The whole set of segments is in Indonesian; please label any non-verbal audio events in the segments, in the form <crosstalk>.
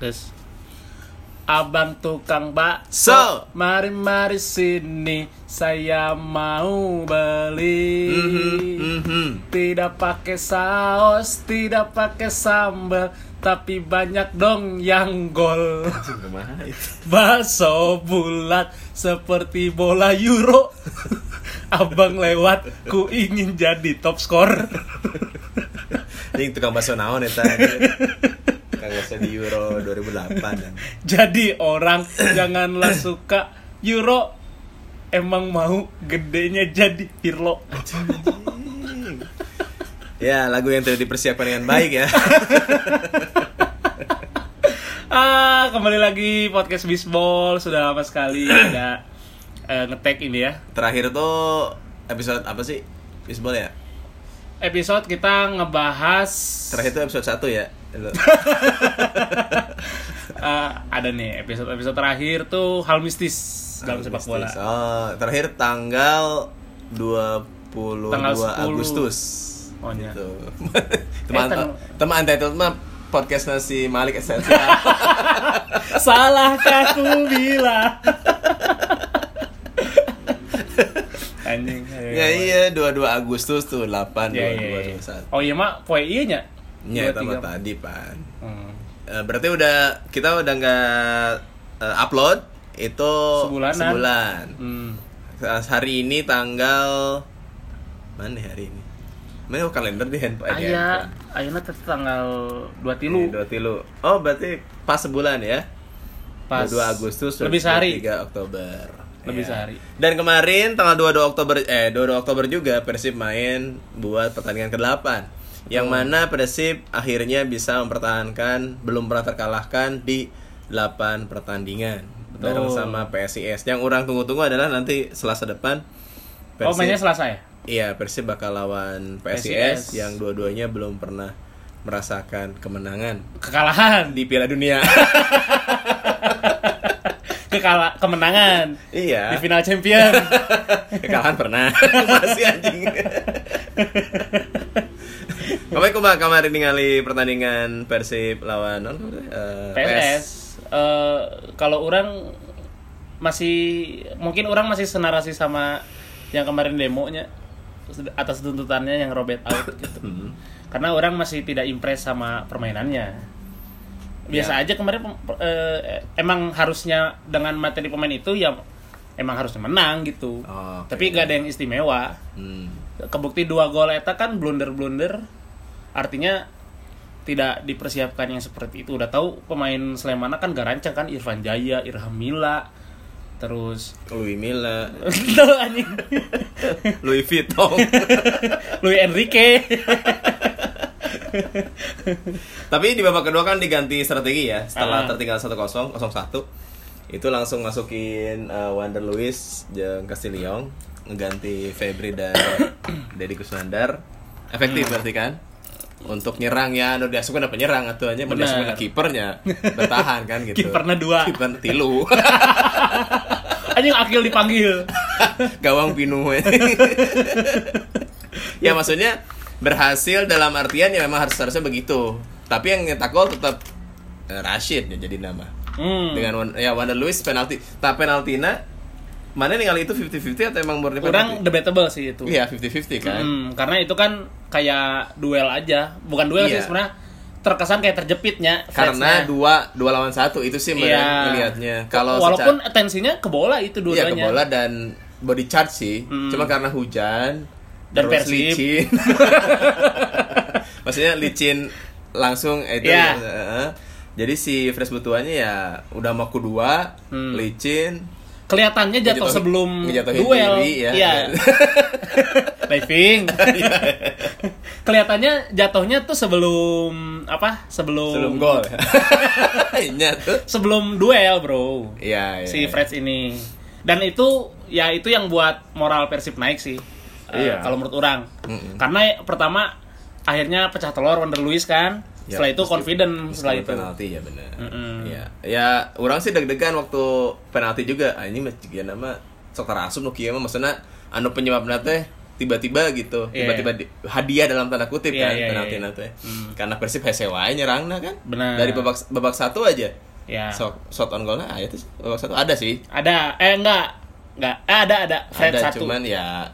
Terus Abang tukang bakso So. Mari mari sini Saya mau beli Mhm, mhm. Tidak pakai saus Tidak pakai sambal Tapi banyak dong yang gol? Bakso bulat Seperti bola euro Abang lewat Ku ingin jadi top skor Ini tukang bakso naon. Tukang bakso di Euro 2008 dan. <laughs> Jadi orang janganlah suka euro Emang mau gedenya jadi Pirlo Ya, lagu yang tidak dipersiapkan dengan baik ya. <laughs> Ah, kembali lagi podcast Bisbol Sudah lama sekali ada eh, ngetek ini ya Terakhir tuh episode apa sih? Baseball ya? Episode kita ngebahas Terakhir tuh episode 1 ya. <laughs> Eh, Ada nih episode-episode terakhir tuh hal mistis dalam sepak bola. Oh, terakhir tanggal 22 Tanggal 10. Agustus. Oh, iya. Gitu. <laughs> teman Eh, tang- teman Untitled mah podcast nasi Malik Esensial. <laughs> Salahkah ku bilang Anjing ya iya 22 Agustus tuh 8 Ya, 22 iya, iya. 21. Oh iya mak, poe iya nya. Ya, itu Dua, tiga. tadi, Pan. Hmm. Eh, berarti udah kita udah nggak eh, upload itu Sebulanan. sebulan. Hmm. Hari ini tanggal mana ya hari ini? Mana oh, kalender di handphone? eh, di Aya, handphone. ayeuna teh tanggal 2 Ini tilu Dua tilu. Oh, berarti pas sebulan ya? pas 2 Agustus lebih sehari. 3 Oktober. Lebih Ya. sehari. Dan kemarin tanggal 22 Oktober eh 22 Oktober juga Persib main buat pertandingan ke-8. Yang mana Persib akhirnya bisa mempertahankan belum pernah terkalahkan di 8 pertandingan bareng Betul. sama PSIS. Yang orang tunggu-tunggu adalah nanti Selasa depan Oh mainnya Selasa ya? Iya, Persib bakal lawan PSIS, PSIS. yang dua-duanya belum pernah merasakan kemenangan Kekalahan, di Piala Dunia. <laughs> kekala kemenangan iya. di final champion. <laughs> Kekalahan pernah. <laughs> Masih anjing. Kamu kumaha kemarin ningali pertandingan Persib lawan non, eh, PSS. Eh, kalau orang masih mungkin orang masih senarasi sama yang kemarin demonya atas tuntutannya yang Robert out gitu. <coughs> Hmm. Karena orang masih tidak impress sama permainannya. Biasa Ya. aja kemarin eh, emang harusnya dengan materi pemain itu ya emang harusnya menang gitu. Oh, oke. Tapi gak ada yang istimewa. Hmm. Kebukti dua gol eta kan blunder-blunder. Artinya tidak dipersiapkan yang seperti itu. Udah tahu pemain Slemana kan gak rancang kan Irfan Jaya, Irham Mila, terus <laughs> Louis Milla, Tuh, anjing. <laughs> Louis Vuitton. <laughs> Luis Enrique. Tapi di babak kedua kan diganti strategi ya. Setelah Ah. tertinggal 1-0, 0-1 itu langsung masukin uh, Wander Luis jeung Castillon ngeganti Febri dan <coughs> Deddy Kusnandar. Efektif Hmm. berarti kan? Untuk nyerang ya, anu diasukeun apa nyerang atuh aja Bener. diasukeun kipernya bertahan kan gitu. Kipernya dua. Kiper tilu. <laughs> Anjing Akil dipanggil. <laughs> Gawang pinu. <laughs> ya maksudnya berhasil dalam artian ya memang harus harusnya begitu. Tapi yang nyetak gol tetap eh, Rashid ya jadi nama. Hmm. Dengan ya Wander Luis penalti. Tak penaltina mana ningali itu 50-50 atau emang murni penalti? debatable sih itu. Iya 50-50 kan. Hmm, karena itu kan kayak duel aja, bukan duel Iya. sih sebenarnya terkesan kayak terjepitnya. Karena dua dua lawan satu itu sih Iya. yeah. ngelihatnya. Kalau walaupun secara- atensinya ke bola itu Iya dua-duanya. ke bola dan body charge sih. Hmm. Cuma karena hujan Dan terus Persib. licin. <laughs> Maksudnya licin langsung eh, itu. Iya. eh, jadi si Fresh Butuannya ya udah mau kedua, Hmm. licin. Kelihatannya jatuh sebelum duel. diri, ya. Iya. <laughs> Diving. <laughs> Kelihatannya jatuhnya tuh sebelum apa? Sebelum Sebelum gol. <laughs> Iya. Sebelum duel, Bro. Iya, iya. si Freds ini. Dan itu ya itu yang buat moral Persib naik sih. Eh, Iya. kalau menurut orang. Mm-mm. Karena pertama akhirnya pecah telur Wander Luis kan. Ya, setelah itu confident setelah itu. penalti ya benar. Mm-mm. Ya, ya orang sih deg-degan waktu penalti juga. Ah, ini mah juga nama sok terasum nu kieu mah maksudna anu penyebabna teh tiba-tiba gitu Iya, tiba-tiba di- hadiah dalam tanda kutip Iya, kan iya, penalti iya. nanti Hmm. karena Persib hese wae nyerangna kan Benar. dari babak babak satu aja Ya. shot, shot on goalnya ah, itu sih, babak satu ada sih Ada eh enggak. Enggak. Eh, ada ada. Fred ada satu. cuman ya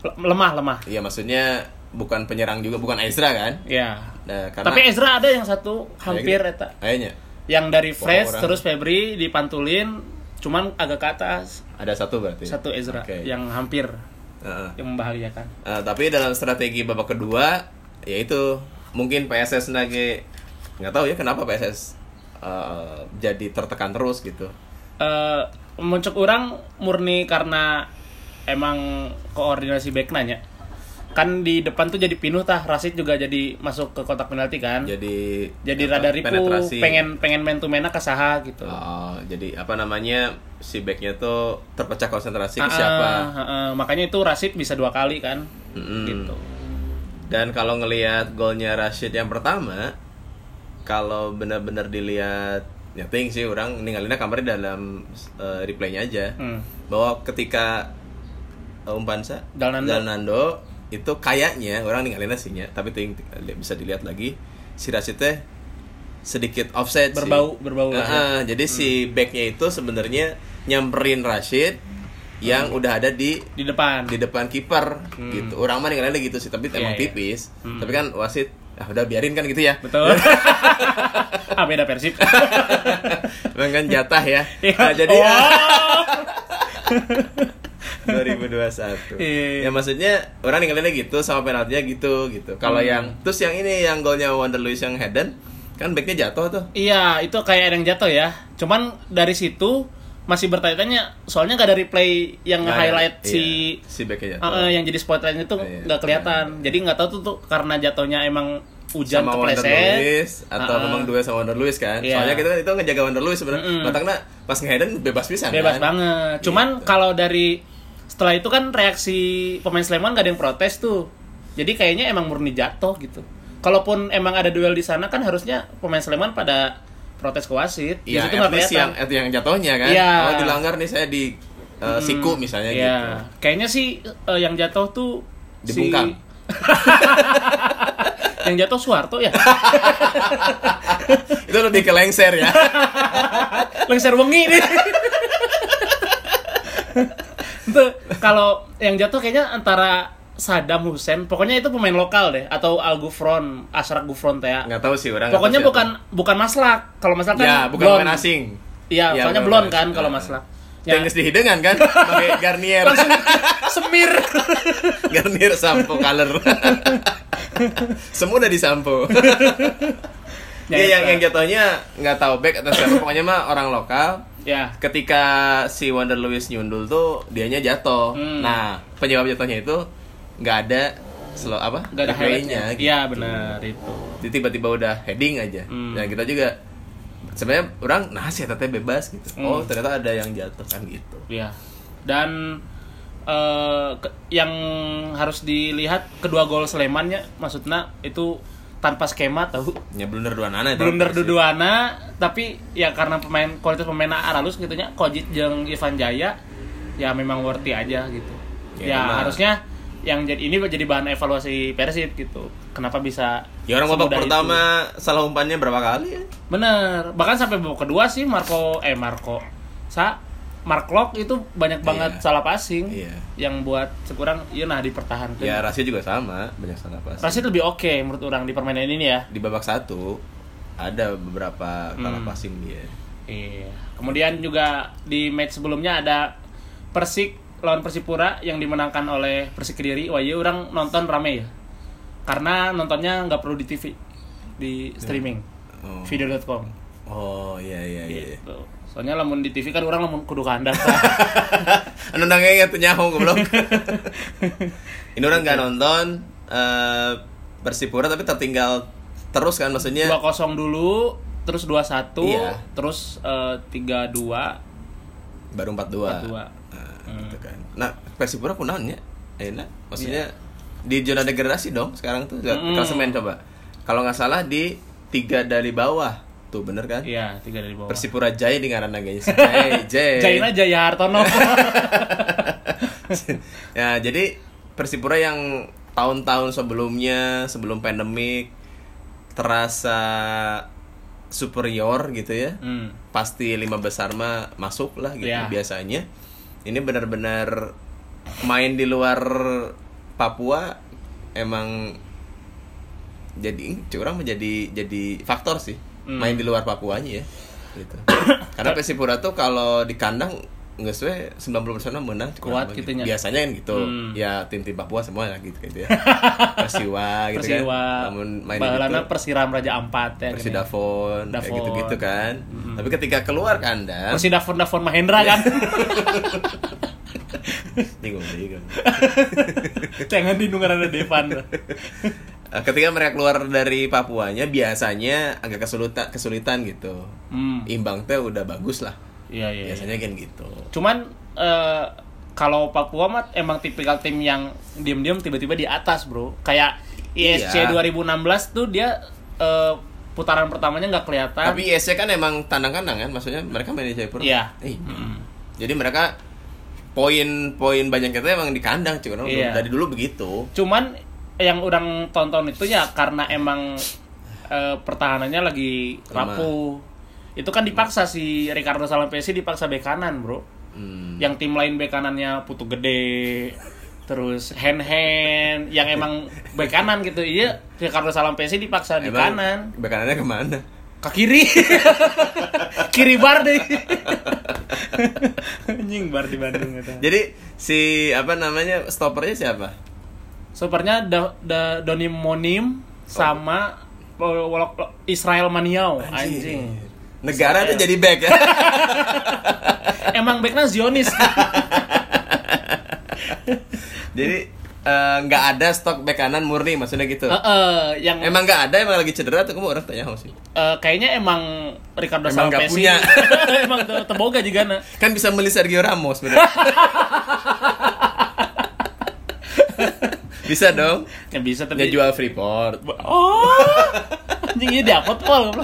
Le- lemah lemah. ya maksudnya bukan penyerang juga bukan Ezra kan Ya. Nah, karena Tapi Ezra ada yang satu hampir eta. kayaknya Yang dari orang. terus Febri dipantulin cuman agak ke atas. ada satu berarti Satu Ezra Oke. yang hampir Heeh. yang membahayakan. Uh, tapi dalam strategi babak kedua yaitu mungkin PSS lagi nggak tahu ya kenapa PSS uh, jadi tertekan terus gitu eh muncul orang murni karena emang koordinasi back nanya kan di depan tuh jadi pinuh tah Rasid juga jadi masuk ke kotak penalti kan jadi, jadi rada apa, ripuh penetrasi. pengen pengen main to mana ke saha gitu Oh, jadi apa namanya si backnya tuh terpecah konsentrasi ke Ah, siapa ah, makanya itu Rasid bisa dua kali kan Mm-mm. gitu dan kalau ngelihat golnya Rashid yang pertama kalau benar-benar dilihat ya ting sih orang ninggalinnya kamarnya dalam uh, replaynya aja hmm. bahwa ketika uh, umpansa Dalnando. Dalnando itu kayaknya orang ninggalin aslinya tapi ting, bisa dilihat lagi. Si Rashid teh sedikit offset sih. berbau berbau lah ya. Jadi si backnya itu sebenarnya nyamperin Rashid yang udah ada di di depan. di depan kiper gitu. Orang mah ninggalinnya gitu sih tapi Iya, emang iya. tipis. Tapi kan wasit ah udah biarin kan gitu ya. Betul. <laughs> Ah beda persib. Emang kan jatah ya. Iya. Nah, jadi Oh. <laughs> 2021 Iya. ya maksudnya orang ninggalinnya gitu sama penaltinya gitu gitu kalau Hmm. yang terus yang ini yang golnya Wonder Lewis yang headen kan backnya jatuh tuh Iya, itu kayak ada yang jatuh ya. Cuman dari situ masih bertanya-tanya, soalnya nggak ada replay yang ada, highlight iya, si si backnya jatuh eh, yang jadi spotlight itu Iya, nggak kelihatan. Jadi nggak tahu tuh, tuh karena jatuhnya emang hujan sama Wonder kepleset. Lewis atau Ah, memang dua sama Wonder Lewis kan Iya. soalnya kita kan itu ngejaga Wonder Lewis sebenarnya Mm-mm. Batangna pas ngeheaden bebas pisan bebas kan? banget. Cuman Gitu. kalau dari setelah itu kan reaksi pemain Sleman gak ada yang protes tuh. Jadi kayaknya emang murni jatuh gitu. Kalaupun emang ada duel di sana kan harusnya pemain Sleman pada protes ke wasit. Situ at nggak yang, yang jatuhnya kan. Iya. Oh, dilanggar nih saya di uh, siku misalnya Iya, gitu. kayaknya sih eh, yang jatuh tuh Dibungkam. si <laughs> yang jatuh Soeharto ya. <laughs> Itu lebih ke lengser ya. <laughs> Lengser wengi nih. Itu kalau yang jatuh kayaknya antara Saddam Hussein, pokoknya itu pemain lokal deh atau Al Gufron, Ashraf Gufron teh ya. Nggak tahu sih orang. Pokoknya tahu bukan bukan maslak. Kalau maslak kan. Ya, bukan pemain asing. Iya, Ya, soalnya pemain kan kalau maslak. Ya. Tengges di hidangan kan pakai <laughs> Garnier. langsung <laughs> semir. Garnier sampo color. <laughs> Semua udah disampo. Ya, Iya, yang yang jatuhnya nggak tahu back atau siapa pokoknya mah orang lokal. Ya. Ketika si Wonder Lewis nyundul tuh dianya jatuh. Hmm. Nah, penyebab jatuhnya itu nggak ada slow apa? Gak ada highlightnya. gitu. Iya benar itu. Jadi tiba-tiba udah heading aja. Hmm. Dan kita juga sebenarnya orang nah sih teteh bebas gitu. Hmm. Oh, ternyata ada yang jatuh kan gitu. Iya. Dan eh, ke- yang harus dilihat kedua gol Slemannya maksudnya itu tanpa skema tahu. Ya blunder dua nana itu. Blunder duduana tapi ya karena pemain kualitas pemainnya aralus gitu nya Kojit jeung Ivan Jaya ya memang worthy aja gitu. Ya, Ya, harusnya yang jadi ini jadi bahan evaluasi Persib gitu. Kenapa bisa Ya orang babak semudah itu? pertama salah umpannya berapa kali ya? Bener, bahkan sampai babak kedua sih Marco eh Marco sa Mark Locke itu banyak banget Iya. salah passing Iya. yang buat sekurang iya nah dipertahankan. Ya Rasia juga sama, banyak salah pas. Rashid lebih oke menurut orang di permainan ini ya. Di babak satu ada beberapa kalah Hmm. passing dia. Iya. Kemudian juga di match sebelumnya ada Persik lawan Persipura yang dimenangkan oleh Persik Kediri. Wah, iya orang nonton rame ya. Karena nontonnya nggak perlu di TV, di streaming, Oh. video.com. Oh iya iya iya. Gitu. Soalnya lamun di TV kan orang lamun kudu kandak. <laughs> Anu nangnya tuh nyaho goblok. <laughs> Ini orang nggak nonton eh Persipura tapi tertinggal terus kan maksudnya. 2-0 dulu, terus 2-1, Iya. terus eh, 3-2, baru 4-2. 4-2. Nah, Hmm. gitu kan. Nah, Persipura kunaonnya? Enak. Maksudnya di zona degradasi dong sekarang tuh Mm. klasemen coba. Kalau nggak salah di tiga dari bawah. Tuh bener kan? Iya, 3 dari bawah. Persipura Jaya di ngaran naganya si <laughs> Jaya. Jaya. Jaina Jaya Hartono. <laughs> ya, jadi Persipura yang tahun-tahun sebelumnya sebelum pandemik terasa superior gitu ya Hmm. pasti lima besar mah masuk lah gitu Ya. biasanya ini benar-benar main di luar Papua emang jadi curang menjadi jadi faktor sih Hmm. main di luar Papuanya ya gitu <coughs> karena Persipura tuh kalau di kandang nggak sesuai 90% menang Kuat gitu nya. biasanya kan gitu Hmm. ya tim-tim Papua semua lah gitu, gitu ya <laughs> Persiwa gitu Persiwa, kan namun main gitu Persiram Raja Ampat ya. Persidafon kayak Davon. gitu-gitu kan tapi ketika keluar kandang Persidafon Davon Mahendra kan. <laughs> <laughs> bingung bingung <laughs> Jangan dinungan ada Devan. <laughs> Eh, ketika mereka keluar dari Papuanya biasanya agak kesulitan kesulitan gitu Hmm. imbang teh udah bagus lah Iya iya. biasanya kan gitu Cuman eh, kalau Papua mah emang tipikal tim yang diam-diam tiba-tiba di atas, Bro. Kayak ISC Iya. 2016 tuh dia eh, putaran pertamanya nggak kelihatan. tapi ISC kan emang tandang kandang kan maksudnya mereka main di Jaipur Iya. Eh, Mm. jadi mereka poin-poin banyak kita emang di kandang cuy Iya. dari dulu begitu Cuman yang udah tonton itu ya karena emang eh, pertahanannya lagi rapuh. Itu kan dipaksa si Ricardo Salampesi dipaksa bek kanan, Bro. Hmm. Yang tim lain bek kanannya Putu Gede, terus hand hand yang emang bek kanan gitu. Iya, Ricardo Salampesi dipaksa di Emang kanan. bek kanannya ke mana ke kiri <laughs> kiri bar deh anjing bar di Bandung gitu jadi si apa namanya stoppernya siapa? Supernya da, da, Doni Monim sama oh, Israel Maniau. Anjing. Negara tuh Israel. jadi back. Ya <laughs> emang backnya Zionis. <laughs> Jadi eh, nggak ada stok back kanan murni maksudnya gitu. Heeh, yang emang nggak ada? Emang lagi cedera tuh kamu orang tanya sih. Eh, kayaknya emang Ricardo Emang nggak punya. <laughs> emang te- teboga juga na kan bisa beli Sergio Ramos bener. <laughs> Bisa dong. Ya bisa dia tapi jual Freeport. Oh, anjing ini diupload pol.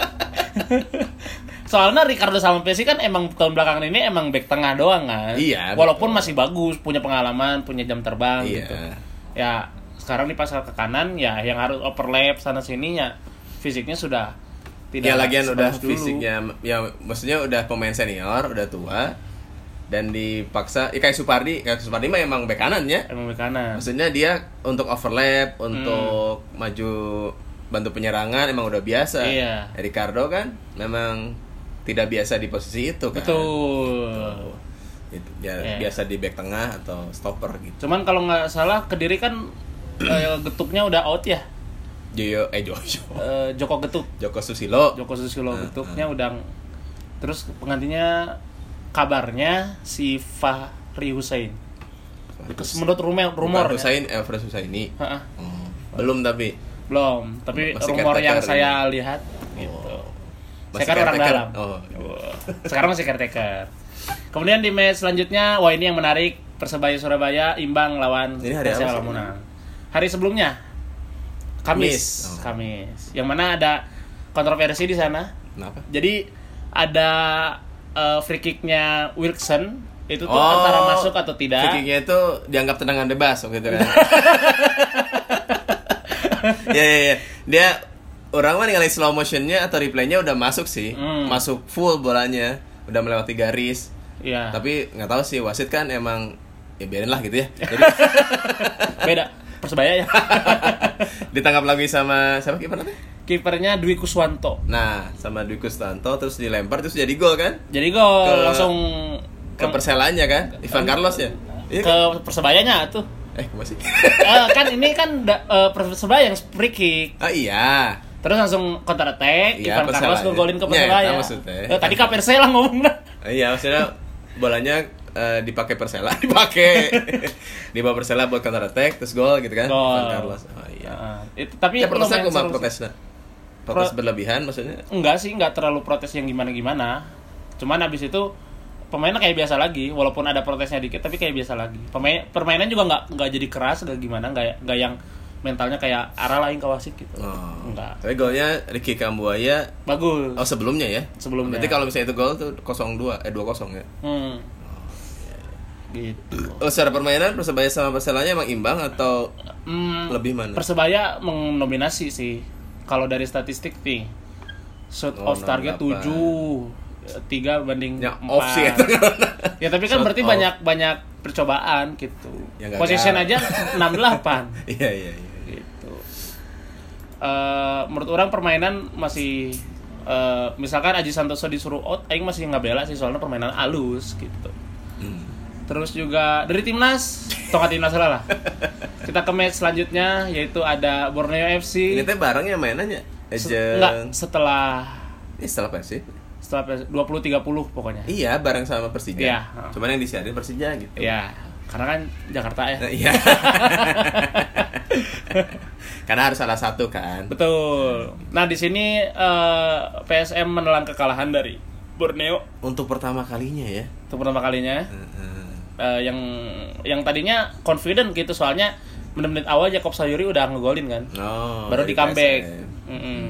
Soalnya Ricardo Salampesi kan emang tahun belakangan ini emang back tengah doang kan. Iya, Walaupun betul. masih bagus, punya pengalaman, punya jam terbang Iya. gitu. Ya, sekarang dipasang ke kanan ya yang harus overlap sana sini ya fisiknya sudah ya tidak lagian udah dulu. fisiknya ya maksudnya udah pemain senior udah tua dan dipaksa ya kayak Supardi kayak Supardi mah emang bek kanan ya emang back kanan. maksudnya dia untuk overlap untuk maju bantu penyerangan emang udah biasa Iya. Ricardo kan memang tidak biasa di posisi itu kan Betul. Itu, ya, Iya. biasa di back tengah atau stopper gitu Cuman kalau nggak salah Kediri kan eh, getuknya udah out ya. Joyo eh Joyo Eh, Joko Getuk. Joko Susilo Joko Susilo Nah, bentuknya udah terus penggantinya kabarnya si Fahri Hussein menurut rumor rumor Rumor Husain eh Fred Husaini Ha-ha. Oh, belum tapi belum tapi Masih rumor yang saya ini. lihat gitu. Masih kan orang dalam Oh. sekarang masih caretaker kemudian di match selanjutnya wah ini yang menarik persebaya Surabaya imbang lawan Persela? Lamongan hari sebelumnya Kamis Kamis. Oh. Kamis yang mana ada kontroversi di sana Kenapa? Jadi ada eh, free kicknya Wilson itu tuh Oh, antara masuk atau tidak. Free kicknya itu dianggap tendangan bebas waktu itu kan. <laughs> ya, ya, ya. Dia orang mah ninggalin slow motionnya atau replaynya udah masuk sih, Hmm. masuk full bolanya, udah melewati garis. Iya. Tapi nggak tahu sih wasit kan emang ya biarin lah gitu ya. <laughs> Jadi Beda Persebaya ya. <laughs> ditangkap lagi sama siapa kiper nanti? Kipernya Dwi Kuswanto. Nah, sama Dwi Kustanto terus dilempar terus jadi gol kan? Jadi gol Ke- langsung Ke Perselanya kan? Ivan Carlos ya? Iya ke kan? Persebayanya tuh. Eh, masih? Eh, kan ini kan da- eh, Persebaya yang free kick. Ah iya. Terus langsung counter attack, Iya, Ivan Persela Carlos ngegolin ke itu maksudnya. Eh, tadi ke Persela ngomongnya. Ah, Iya, maksudnya bolanya eh, dipakai Persela, <laughs> dipakai di bawah Persela buat counter attack terus gol gitu kan? Gol. Ivan Carlos. Oh iya. Nah, itu, tapi Ya cuma seru sih. protesnya. Protes Pro- berlebihan maksudnya. Enggak sih, enggak terlalu protes yang gimana-gimana. Cuman abis itu pemainnya kayak biasa lagi, walaupun ada protesnya dikit, tapi kayak biasa lagi. Pemain permainan juga nggak nggak jadi keras, nggak gimana, nggak nggak yang mentalnya kayak arah lain ke wasit gitu. Oh. Enggak. Tapi golnya Ricky Kambuaya Bagus. oh sebelumnya ya? Sebelumnya. Berarti kalau misalnya itu gol tuh 0-2 eh 2-0 ya. Hmm. gitu Oh, secara permainan Persebaya sama Perselanya emang imbang atau Hmm, lebih mana? Persebaya mendominasi sih. Kalau dari statistik nih, shot Oh, off target 68. 7 3 banding Ya, 4. off sih <laughs> ya. tapi kan Shot berarti off. banyak banyak percobaan gitu. Ya. Possession aja 68 <laughs> Iya iya iya. Eh, menurut orang permainan masih eh, misalkan Aji Santoso disuruh out, aing masih nggak bela sih soalnya permainan alus gitu. Hmm. Terus juga dari timnas, tongkat timnas lah lah. Kita ke match selanjutnya yaitu ada Borneo FC. Ini teh bareng ya mainannya. Se- Ejeng. Enggak, setelah Ini setelah Persib. setelah 20 30 pokoknya. Iya, bareng sama Persija. Iya. Cuman yang disiarin Persija gitu. Ya, karena kan Jakarta ya. Nah, Iya. <laughs> Karena harus salah satu kan. Betul. Nah, di sini eh, PSM menelan kekalahan dari Borneo Untuk pertama kalinya ya. untuk pertama kalinya. Eh, yang yang tadinya confident gitu soalnya menit-menit awal Jakob Sayuri udah ngegolin kan. Oh. Baru di comeback. PSM. Mm-mm.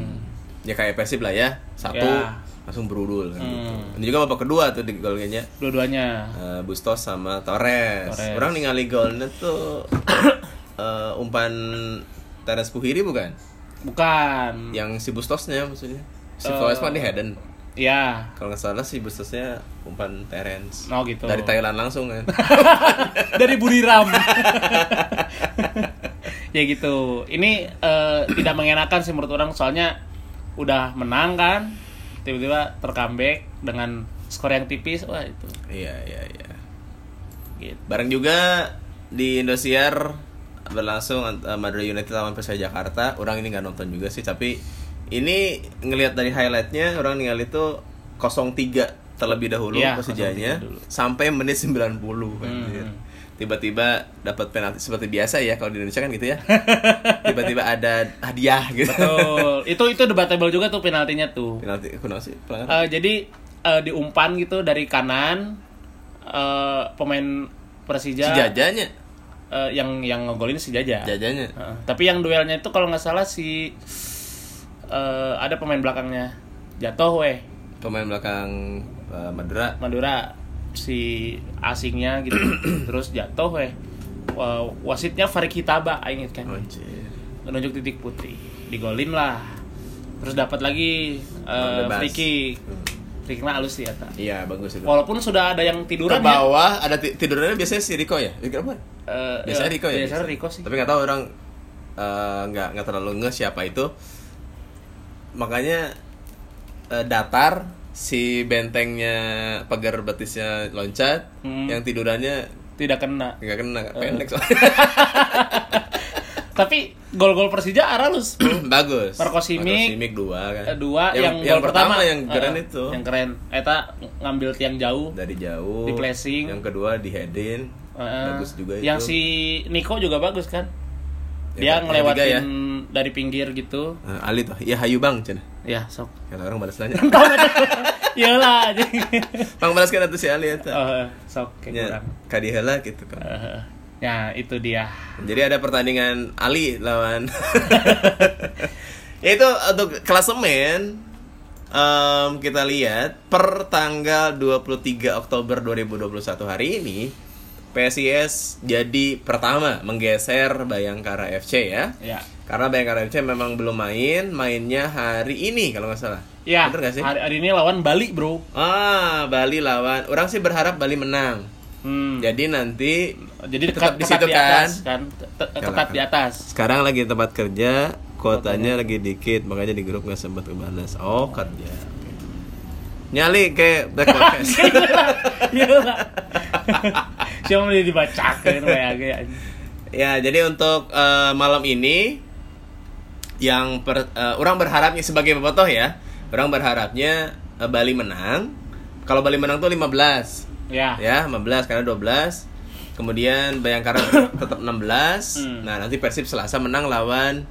Ya kayak Persib lah ya. Satu Ya. Langsung berudul kan gitu. Hmm. Ini juga babak kedua tuh di golnya. Dua-duanya. Eh, Bustos sama Torres. Torres. Orang ningali golnya tuh <coughs> eh, umpan Teres Puhiri bukan? Bukan. Yang si Bustosnya maksudnya. Si Eh, Torres mah di Hayden. Ya. Kalau nggak salah si Bustosnya umpan Terence. Oh gitu. Dari Thailand langsung kan. <laughs> dari Buriram. <laughs> ya gitu. Ini eh, tidak mengenakan sih menurut orang soalnya udah menang kan, tiba-tiba tercomeback dengan skor yang tipis, wah itu. iya iya iya. Gitu. Bareng juga di Indosiar berlangsung eh, Madura United lawan Persija Jakarta. Orang ini nggak nonton juga sih, tapi ini ngelihat dari highlightnya orang ningali itu 03 terlebih dahulu Iya, Persijanya 0-3 dulu. sampai menit 90 Hmm. Tiba-tiba dapat penalti seperti biasa ya kalau di Indonesia kan gitu ya. <laughs> Tiba-tiba ada hadiah gitu. Betul. itu itu debatable juga tuh penaltinya tuh. Penalti kuno sih. Eh, jadi eh, diumpan gitu dari kanan eh, pemain Persija si jajanya, eh, yang yang ngegolin si Jaja. jajanya. Heeh. tapi yang duelnya itu kalau nggak salah si eh, ada pemain belakangnya jatuh weh Pemain belakang eh, Madura. Madura si asingnya gitu. <clears throat> Terus jatuh weh Wa- wasitnya Farid Hitaba inget kan? Anjir. menunjuk titik putih digolin lah. Terus dapat lagi eh, Bebas. free kick. Hmm. halus sih kata Iya, bagus itu. walaupun sudah ada yang ke tiduran ya. bawah ada ti- tidurnya biasanya si Riko ya? Riko apa? Eh, biasanya Riko ya? biasanya Riko sih. Tapi nggak tahu orang eh, nggak nggak terlalu nge siapa itu. Makanya eh, datar si bentengnya pagar betisnya loncat Hmm. yang tidurannya tidak kena. Nggak kena Eh. pendek soalnya. <laughs> Tapi gol-gol Persija aralus. <clears throat> Bagus. Marco Simic. Marco dua kan. Eh, dua yang, yang, gol pertama, pertama, yang keren Eh, itu. yang keren. Eta ngambil tiang jauh. Dari jauh. Di flashing. yang kedua di headin Eh, bagus juga yang itu. si Niko juga bagus kan? Yang dia ketiga ngelewatin ya. dari pinggir gitu. Eh, Ali tuh. Ya Hayu Bang cina ya sok. Kalau orang balas <laughs> nanya iyalah Bang balas kan itu si Ali itu oh, sok kayak ya, kurang. Kadihela gitu kan. Eh, ya itu dia. Jadi ada pertandingan Ali lawan <laughs> itu untuk klasemen em, kita lihat per tanggal 23 Oktober 2021 hari ini PSIS jadi pertama menggeser Bayangkara FC ya. Ya. Karena Bayangkara FC memang belum main mainnya hari ini kalau nggak salah. Ya Bener nggak sih? hari, hari ini lawan Bali bro. Ah Bali lawan. Orang sih berharap Bali menang. Hmm. jadi nanti jadi tetap tetap, di situ di kan? atas kan Tet- tetap di atas. Sekarang lagi tempat kerja, kuotanya lagi dikit, makanya di grup nggak sempat kebalas. Oh kerja. Nyali kayak back podcast. <laughs> iyalah siapa mau dibacakan kayak kayak ya, jadi untuk eh, malam ini yang per- eh, orang berharapnya sebagai bobotoh ya, orang berharapnya eh, Bali menang. Kalau Bali menang tuh 15. ya Ya, 15 karena 12. Kemudian Bayangkara tetap 16. Hmm. Nah, nanti Persib Selasa menang lawan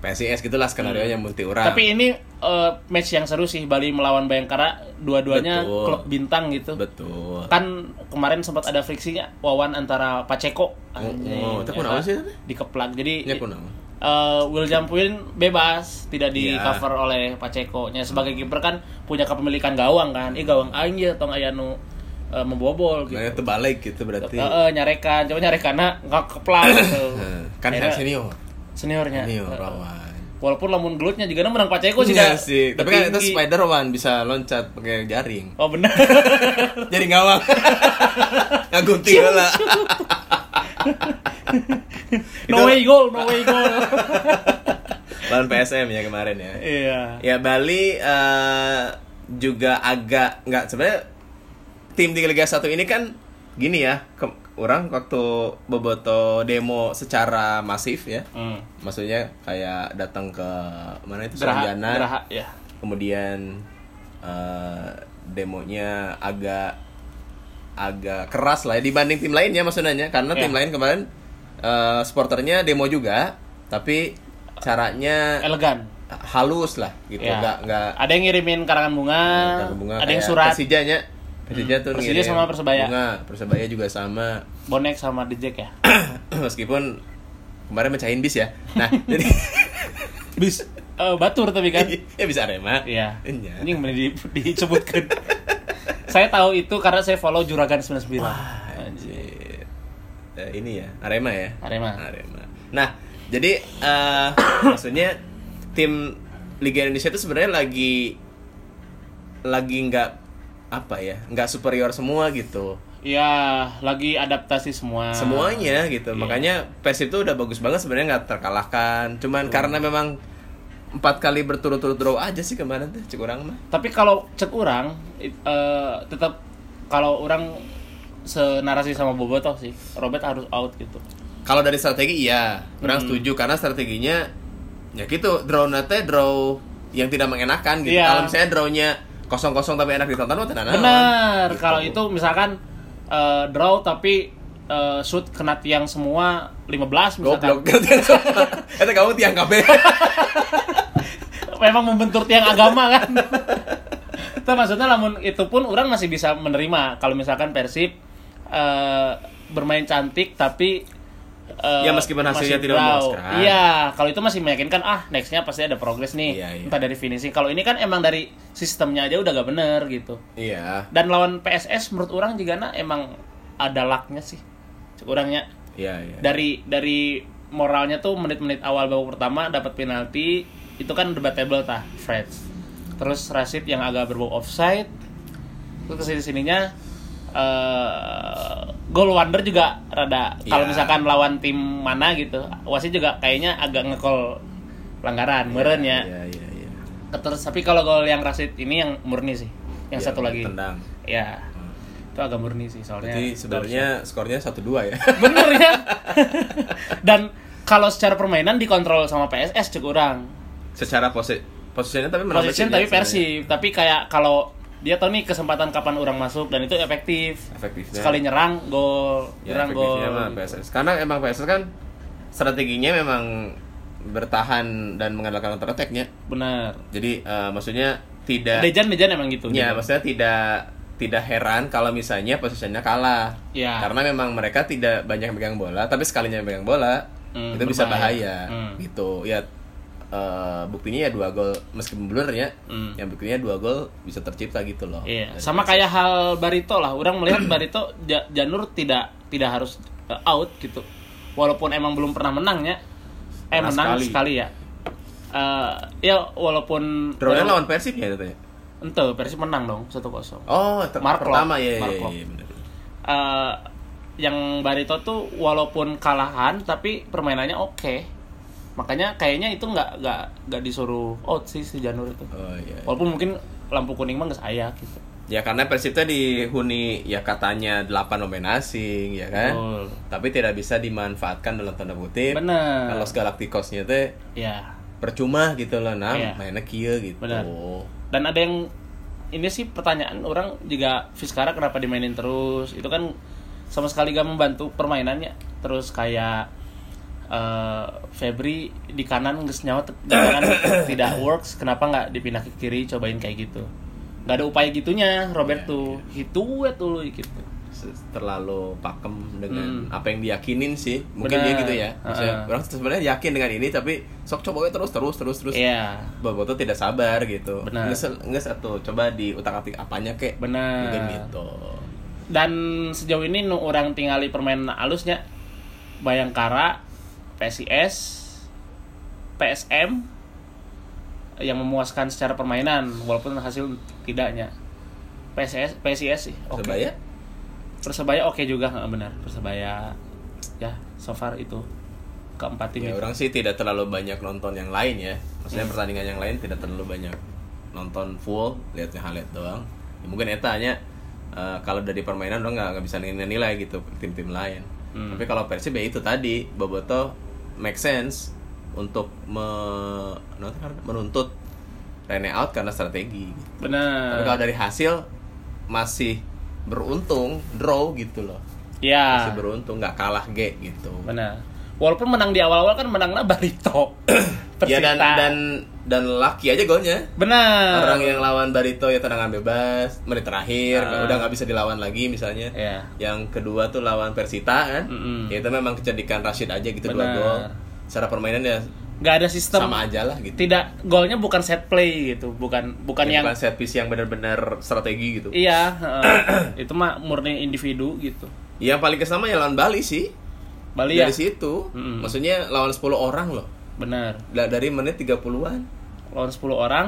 PSIS gitulah skenario nya multi orang. Hmm. Tapi ini eh, match yang seru sih Bali melawan Bayangkara, dua-duanya klub bintang gitu. betul. Kan kemarin sempat ada friksinya Wawan antara Paceko anjing, oh, itu ya kunaon kan? sih? Dikeplak. Jadi Ya kunaon? eh, Will Jampuin bebas, tidak di Iya. cover oleh Paceko. Nya sebagai kiper kan punya kepemilikan gawang kan. Ih gawang aing ya tong aya nu eh, membobol gitu. Makanya terbalik gitu berarti. Eh, eh, nyarekan, coba nyarekannya nggak keplak gitu. Nah, <laughs> kan Akhirnya senior. Seniornya. Senior Eh, lawan. Walaupun lamun gelutnya juga menang Pacheco sih Iya sih, tapi kan itu. Spider-Man bisa loncat pakai jaring. Oh benar. <laughs> Jaring gawang. <laughs> Ngagunting lah. <laughs> no way goal, no way goal. Lawan PSM ya kemarin ya. Iya. Ya Bali eh, juga agak nggak sebenarnya tim di Liga 1 ini kan gini ya. ke- orang waktu Boboto demo secara masif ya. Hmm. Maksudnya kayak datang ke mana itu Sarjana. Ya. kemudian eh, demonya agak agak keras lah ya dibanding tim lainnya maksudnya karena tim Ya. lain kemarin eh, supporternya demo juga tapi caranya Elegan. halus lah gitu Ya. nggak nggak Ada yang ngirimin karangan bunga, nggak bunga ada yang surat, Persijanya Persija tuh Persija ngirim sama Persebaya. bunga Persebaya juga sama bonek sama dijek ya. <clears throat> meskipun kemarin mecahin bis ya nah <laughs> jadi Bis eh, batur tapi kan. <laughs> ya bisa Arema Iya. Iya. Ini yang di, disebutkan. <laughs> saya tahu itu karena saya follow Juragan 99. Anjir. Eh, ini ya, Arema ya. Arema. Arema. Nah, jadi eh <coughs> maksudnya tim Liga Indonesia itu sebenarnya lagi lagi nggak apa ya, nggak superior semua gitu. Ya, lagi adaptasi semua. Semuanya gitu. Iya. Makanya Persib itu udah bagus banget sebenarnya nggak terkalahkan. Cuman karena memang empat kali berturut-turut draw aja sih kemarin tuh cek orang mah. Tapi kalau cek orang it- eh, tetap kalau orang senarasi sama Bobotoh sih, Robert harus out gitu. Kalau dari strategi iya, orang Hmm. setuju karena strateginya ya gitu, draw nate draw yang tidak mengenakan gitu. Iya. Kalau misalnya drawnya kosong-kosong tapi enak ditonton mah tenan naon. Benar. Gitu. Kalau itu misalkan eh, draw tapi eh, shoot kena tiang semua 15 misalkan. goblok. <laughs> Eta kamu tiang kabeh. <laughs> Memang membentur tiang agama kan. <laughs> itu maksudnya namun itu pun orang masih bisa menerima kalau misalkan Persib eh, bermain cantik tapi eh, Ya, meskipun hasilnya tidak memuaskan. Iya, kalau itu masih meyakinkan ah nextnya pasti ada progres nih. Iya, iya. Entah dari finishing. Kalau ini kan emang dari sistemnya aja udah gak bener gitu. Iya. Dan lawan PSS menurut orang juga na emang ada lucknya sih. Cuk orangnya Iya, iya. dari dari moralnya tuh menit-menit awal babak pertama dapat penalti itu kan debatable tah Freds. Terus Rashid yang agak berbau offside. Terus ke sini sininya eh goal wonder juga rada kalau Iya. misalkan lawan tim mana gitu wasit juga kayaknya agak ngekol pelanggaran meren ya Iya, iya, iya. terus tapi kalau gol yang Rashid ini yang murni sih yang Iya, satu lagi tendang. ya itu agak murni sih soalnya Jadi sebenarnya skornya 1-2 ya. <laughs> bener ya <laughs> dan kalau secara permainan dikontrol sama PSS cukup kurang Secara posi posisinya tapi menang ya tapi sebenarnya. Persib tapi kayak kalau dia tahu nih kesempatan kapan orang masuk dan itu efektif Efektifnya. sekali nyerang gol Ya, nyerang gol PSS. Karena emang PSS kan strateginya memang bertahan dan mengandalkan counter attack-nya. benar Jadi eh, maksudnya tidak Dejan Dejan emang gitu Ya, juga. maksudnya tidak tidak heran kalau misalnya posisinya kalah. Ya. Karena memang mereka tidak banyak megang bola, tapi sekalinya megang bola Hmm, itu bisa berbahaya. bahaya. Hmm. Gitu. Ya eh, buktinya ya dua gol meskipun blur ya. Hmm. Yang buktinya dua gol bisa tercipta gitu loh. Iya, Dari sama kayak hal Barito lah. Orang melihat Barito Ja- Janur tidak tidak harus uh, out gitu. Walaupun emang belum pernah menangnya. Eh Pernah menang sekali. sekali, ya. Eh ya walaupun Draw-nya lawan Persib ya katanya. Ente Persib menang dong 1-0. Oh, ter- Mark pertama ya, ya, Mark ya, ya, benar. Eh, yang Barito tuh walaupun kalahan tapi permainannya oke. Makanya kayaknya itu nggak nggak nggak disuruh out sih si Janur itu. Oh iya. Walaupun mungkin lampu kuning mah nggak saya gitu. Ya karena Persib tuh dihuni ya katanya 8 pemain asing ya kan. Betul. Tapi tidak bisa dimanfaatkan dalam tanda kutip. Bener. Kalau Galacticosnya teh Ya. percuma gitu loh nah Iya. mainnya kieu gitu. Benar. Dan ada yang ini sih pertanyaan orang juga Fiskara kenapa dimainin terus? Itu kan sama sekali gak membantu permainannya. Terus kayak eh, Febri di kanan nggak nyawa di kanan <coughs> tidak works. Kenapa nggak dipindah ke kiri? Cobain kayak gitu. Nggak ada upaya gitunya Robert Iya, tuh. Itu ya tuh gitu. Se- terlalu pakem dengan Hmm. apa yang diyakinin sih. Mungkin Benar. dia gitu ya. Maksudnya, Heeh. orang sebenarnya yakin dengan ini tapi sok coba terus terus terus terus. Iya. Boboto tidak sabar gitu. Nggak satu coba di utak atik apanya kek. Benar. Mungkin gitu. dan sejauh ini nu orang tinggali permainan alusnya Bayangkara PSIS PSM yang memuaskan secara permainan walaupun hasil tidaknya PSIS PSIS sih oke Persebaya? Persebaya oke juga nggak benar Persebaya ya so far itu keempat tim Ya, itu. orang sih tidak terlalu banyak nonton yang lain ya. Maksudnya Hmm. pertandingan yang lain tidak terlalu banyak nonton full, lihatnya highlight doang. Ya, mungkin eta hanya eh, kalau dari permainan orang nggak bisa nilai gitu tim-tim lain. Hmm. Tapi kalau Persib ya itu tadi Boboto make sense untuk me, menuntut Rene out karena strategi. Tapi benar kalau dari hasil masih beruntung draw gitu loh. ya Masih beruntung nggak kalah G gitu. benar walaupun menang di awal-awal kan menangnya Barito <coughs> Ya dan Persita. dan dan laki aja golnya. benar Orang yang lawan Barito ya tendangan bebas menit terakhir Ah. udah nggak bisa dilawan lagi misalnya. ya Yang kedua tuh lawan Persita kan. Mm-mm. Ya itu memang kecerdikan Rashid aja gitu dua Benar. gol. Secara permainan ya nggak ada sistem sama aja lah gitu. tidak golnya bukan set play gitu bukan bukan Ya, yang bukan set piece yang benar-benar strategi gitu. iya <clears throat> heeh. itu mah murni individu gitu Yang paling kesama ya lawan Bali sih. Bali ya Dari situ. Mm-mm. Maksudnya lawan 10 orang loh. Benar Da- Dari menit 30-an. lawan 10 orang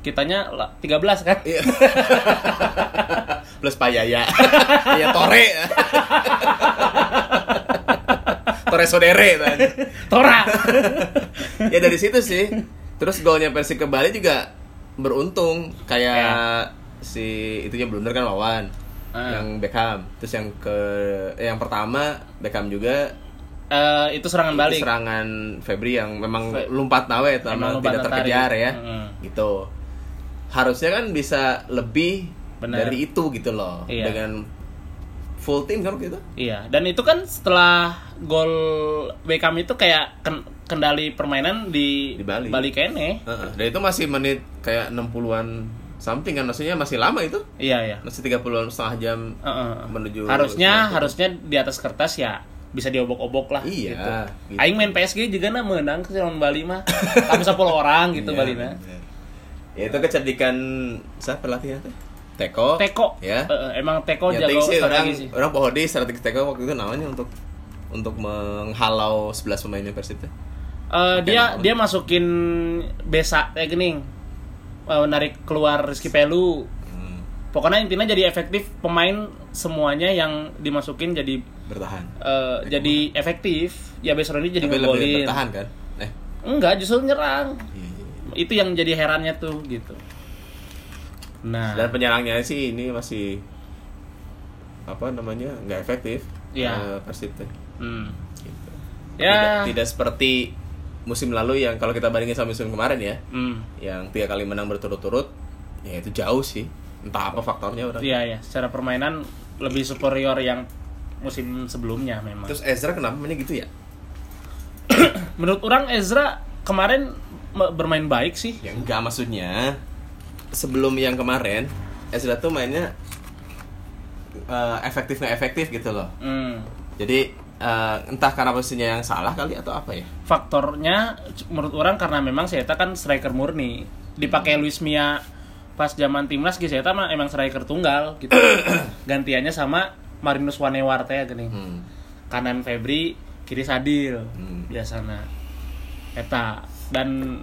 kitanya la- 13 kan Iya. <laughs> Plus Payaya. <laughs> ya Tore. Tore Sodere kan. Tora <laughs> ya dari situ sih. Terus golnya Persik ke Bali juga beruntung kayak si itunya blunder kan Wawan. Ah. Yang Beckham. Terus yang ke eh, yang pertama Beckham juga Eh, itu serangan itu balik serangan Febri yang memang Fe- lompat nawe Emang sama lompat tidak terkejar ya. Mm. Gitu. Harusnya kan bisa lebih Benar. dari itu gitu loh. Iya. Dengan full tim kan gitu. Iya, dan itu kan setelah gol Beckham itu kayak ken- kendali permainan di, Di Bali. Bali kene. Heeh. Dan itu masih menit kayak 60-an something kan maksudnya masih lama itu. Iya, iya. Masih 30-an setengah jam Heeh. menuju harusnya 90. harusnya di atas kertas ya bisa diobok-obok lah Iya, gitu. gitu. Aing main PSG juga nah menang ke lawan Bali mah. Kami 10 <laughs> orang gitu Iya, Bali nah. Ya itu kecerdikan siapa pelatihnya teh? Teko. Teko. Ya. Eh, emang Teko Yang jago sih orang sih. orang pohodi strategi Teko waktu itu namanya untuk untuk menghalau 11 pemainnya Persib teh. Eh, dia naon. dia masukin Besa kayak gini. Eh, narik keluar Rizky Pelu. Pokoknya intinya jadi efektif pemain semuanya yang dimasukin jadi bertahan. eh, jadi efektif. Ya Besroni jadi Tapi lebih ngegolin. bertahan kan? Eh, Enggak, justru nyerang. iya, iya. Itu yang jadi herannya tuh gitu. Nah, Dan penyerangnya sih ini masih apa namanya? nggak efektif. Iya. eh, Persib teh. hmm. Gitu. Ya. Tidak, tidak seperti musim lalu yang kalau kita bandingin sama musim kemarin ya, Hmm. yang tiga kali menang berturut-turut, ya itu jauh sih. Entah apa faktornya orang. Iya ya, secara permainan lebih superior yang musim sebelumnya memang. Terus Ezra kenapa mainnya gitu ya? <clears throat> Menurut orang Ezra kemarin bermain baik sih. Ya enggak maksudnya sebelum yang kemarin Ezra tuh mainnya eh, efektif nggak efektif gitu loh. Hmm. Jadi eh, entah karena posisinya yang salah kali atau apa ya? Faktornya menurut orang karena memang Seta kan striker murni. Dipakai Luis Mia pas zaman timnas gitu Seta mah emang striker tunggal gitu. <coughs> Gantiannya sama Marinus Wanewar teh gini. Hmm. Kanan Febri, kiri Sadil. Hmm. Biasana. Eta dan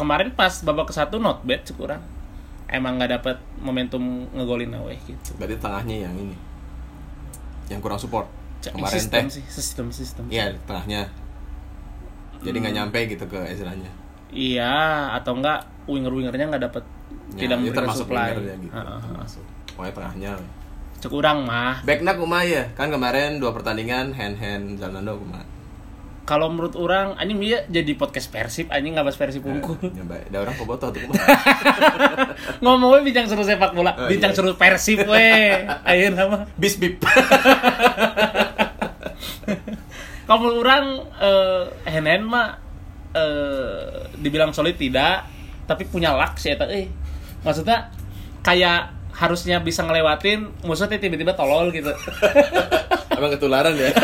kemarin pas babak ke satu not bad cek urang. Emang nggak dapet momentum ngegolin awe gitu. Berarti tengahnya yang ini yang kurang support. Kemarin sistem teh. sih, sistem sistem. Iya, tengahnya. Jadi nggak Hmm. nyampe gitu ke Ezranya. Iya, atau enggak winger-wingernya nggak dapet Ya, tidak itu memberikan termasuk supply. wingernya gitu. Heeh. Termasuk. Pokoknya tengahnya. Cek urang mah. Backnya kumaha ya? Kan kemarin dua pertandingan hand hand Zalando kumaha. Kalau menurut orang, anjing dia jadi podcast Persib, anjing nggak bahas Persib unggul. Nyoba, ada orang bobotoh tuh. <laughs> Ngomongnya bincang seru sepak bola, Oh, bincang iya. seru Persib we. Ayo nama. Bis bip. <laughs> Kalau menurut orang eh Henen mah eh dibilang solid tidak, tapi punya luck sih eta eh. Maksudnya kayak harusnya bisa ngelewatin musuhnya tiba-tiba tolol gitu. <laughs> Emang ketularan ya? <laughs>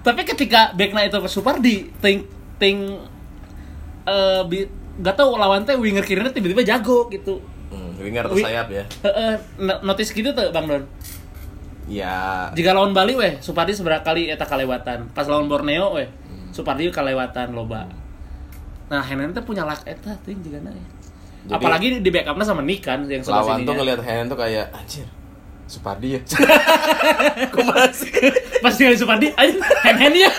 tapi ketika backnya itu super di ting ting eh bi, gak tau lawan teh winger kirinya tiba-tiba jago gitu. Hmm, winger atau sayap ya Heeh, no- notice gitu tuh Bang Don. ya Jika lawan Bali weh, Supardi seberapa kali eta kalewatan. Pas lawan Borneo weh, Hmm. Supardi kalewatan loba. Nah, Henen teh punya lak eta teh juga ya. Jadi- Apalagi di backupnya sama Nick kan yang sebelah lawan tuh sininya. ngelihat Henen tuh kayak anjir Supardi ya <laughs> kumaha sih Pas tinggal Supardi, aja Henen ya. <laughs>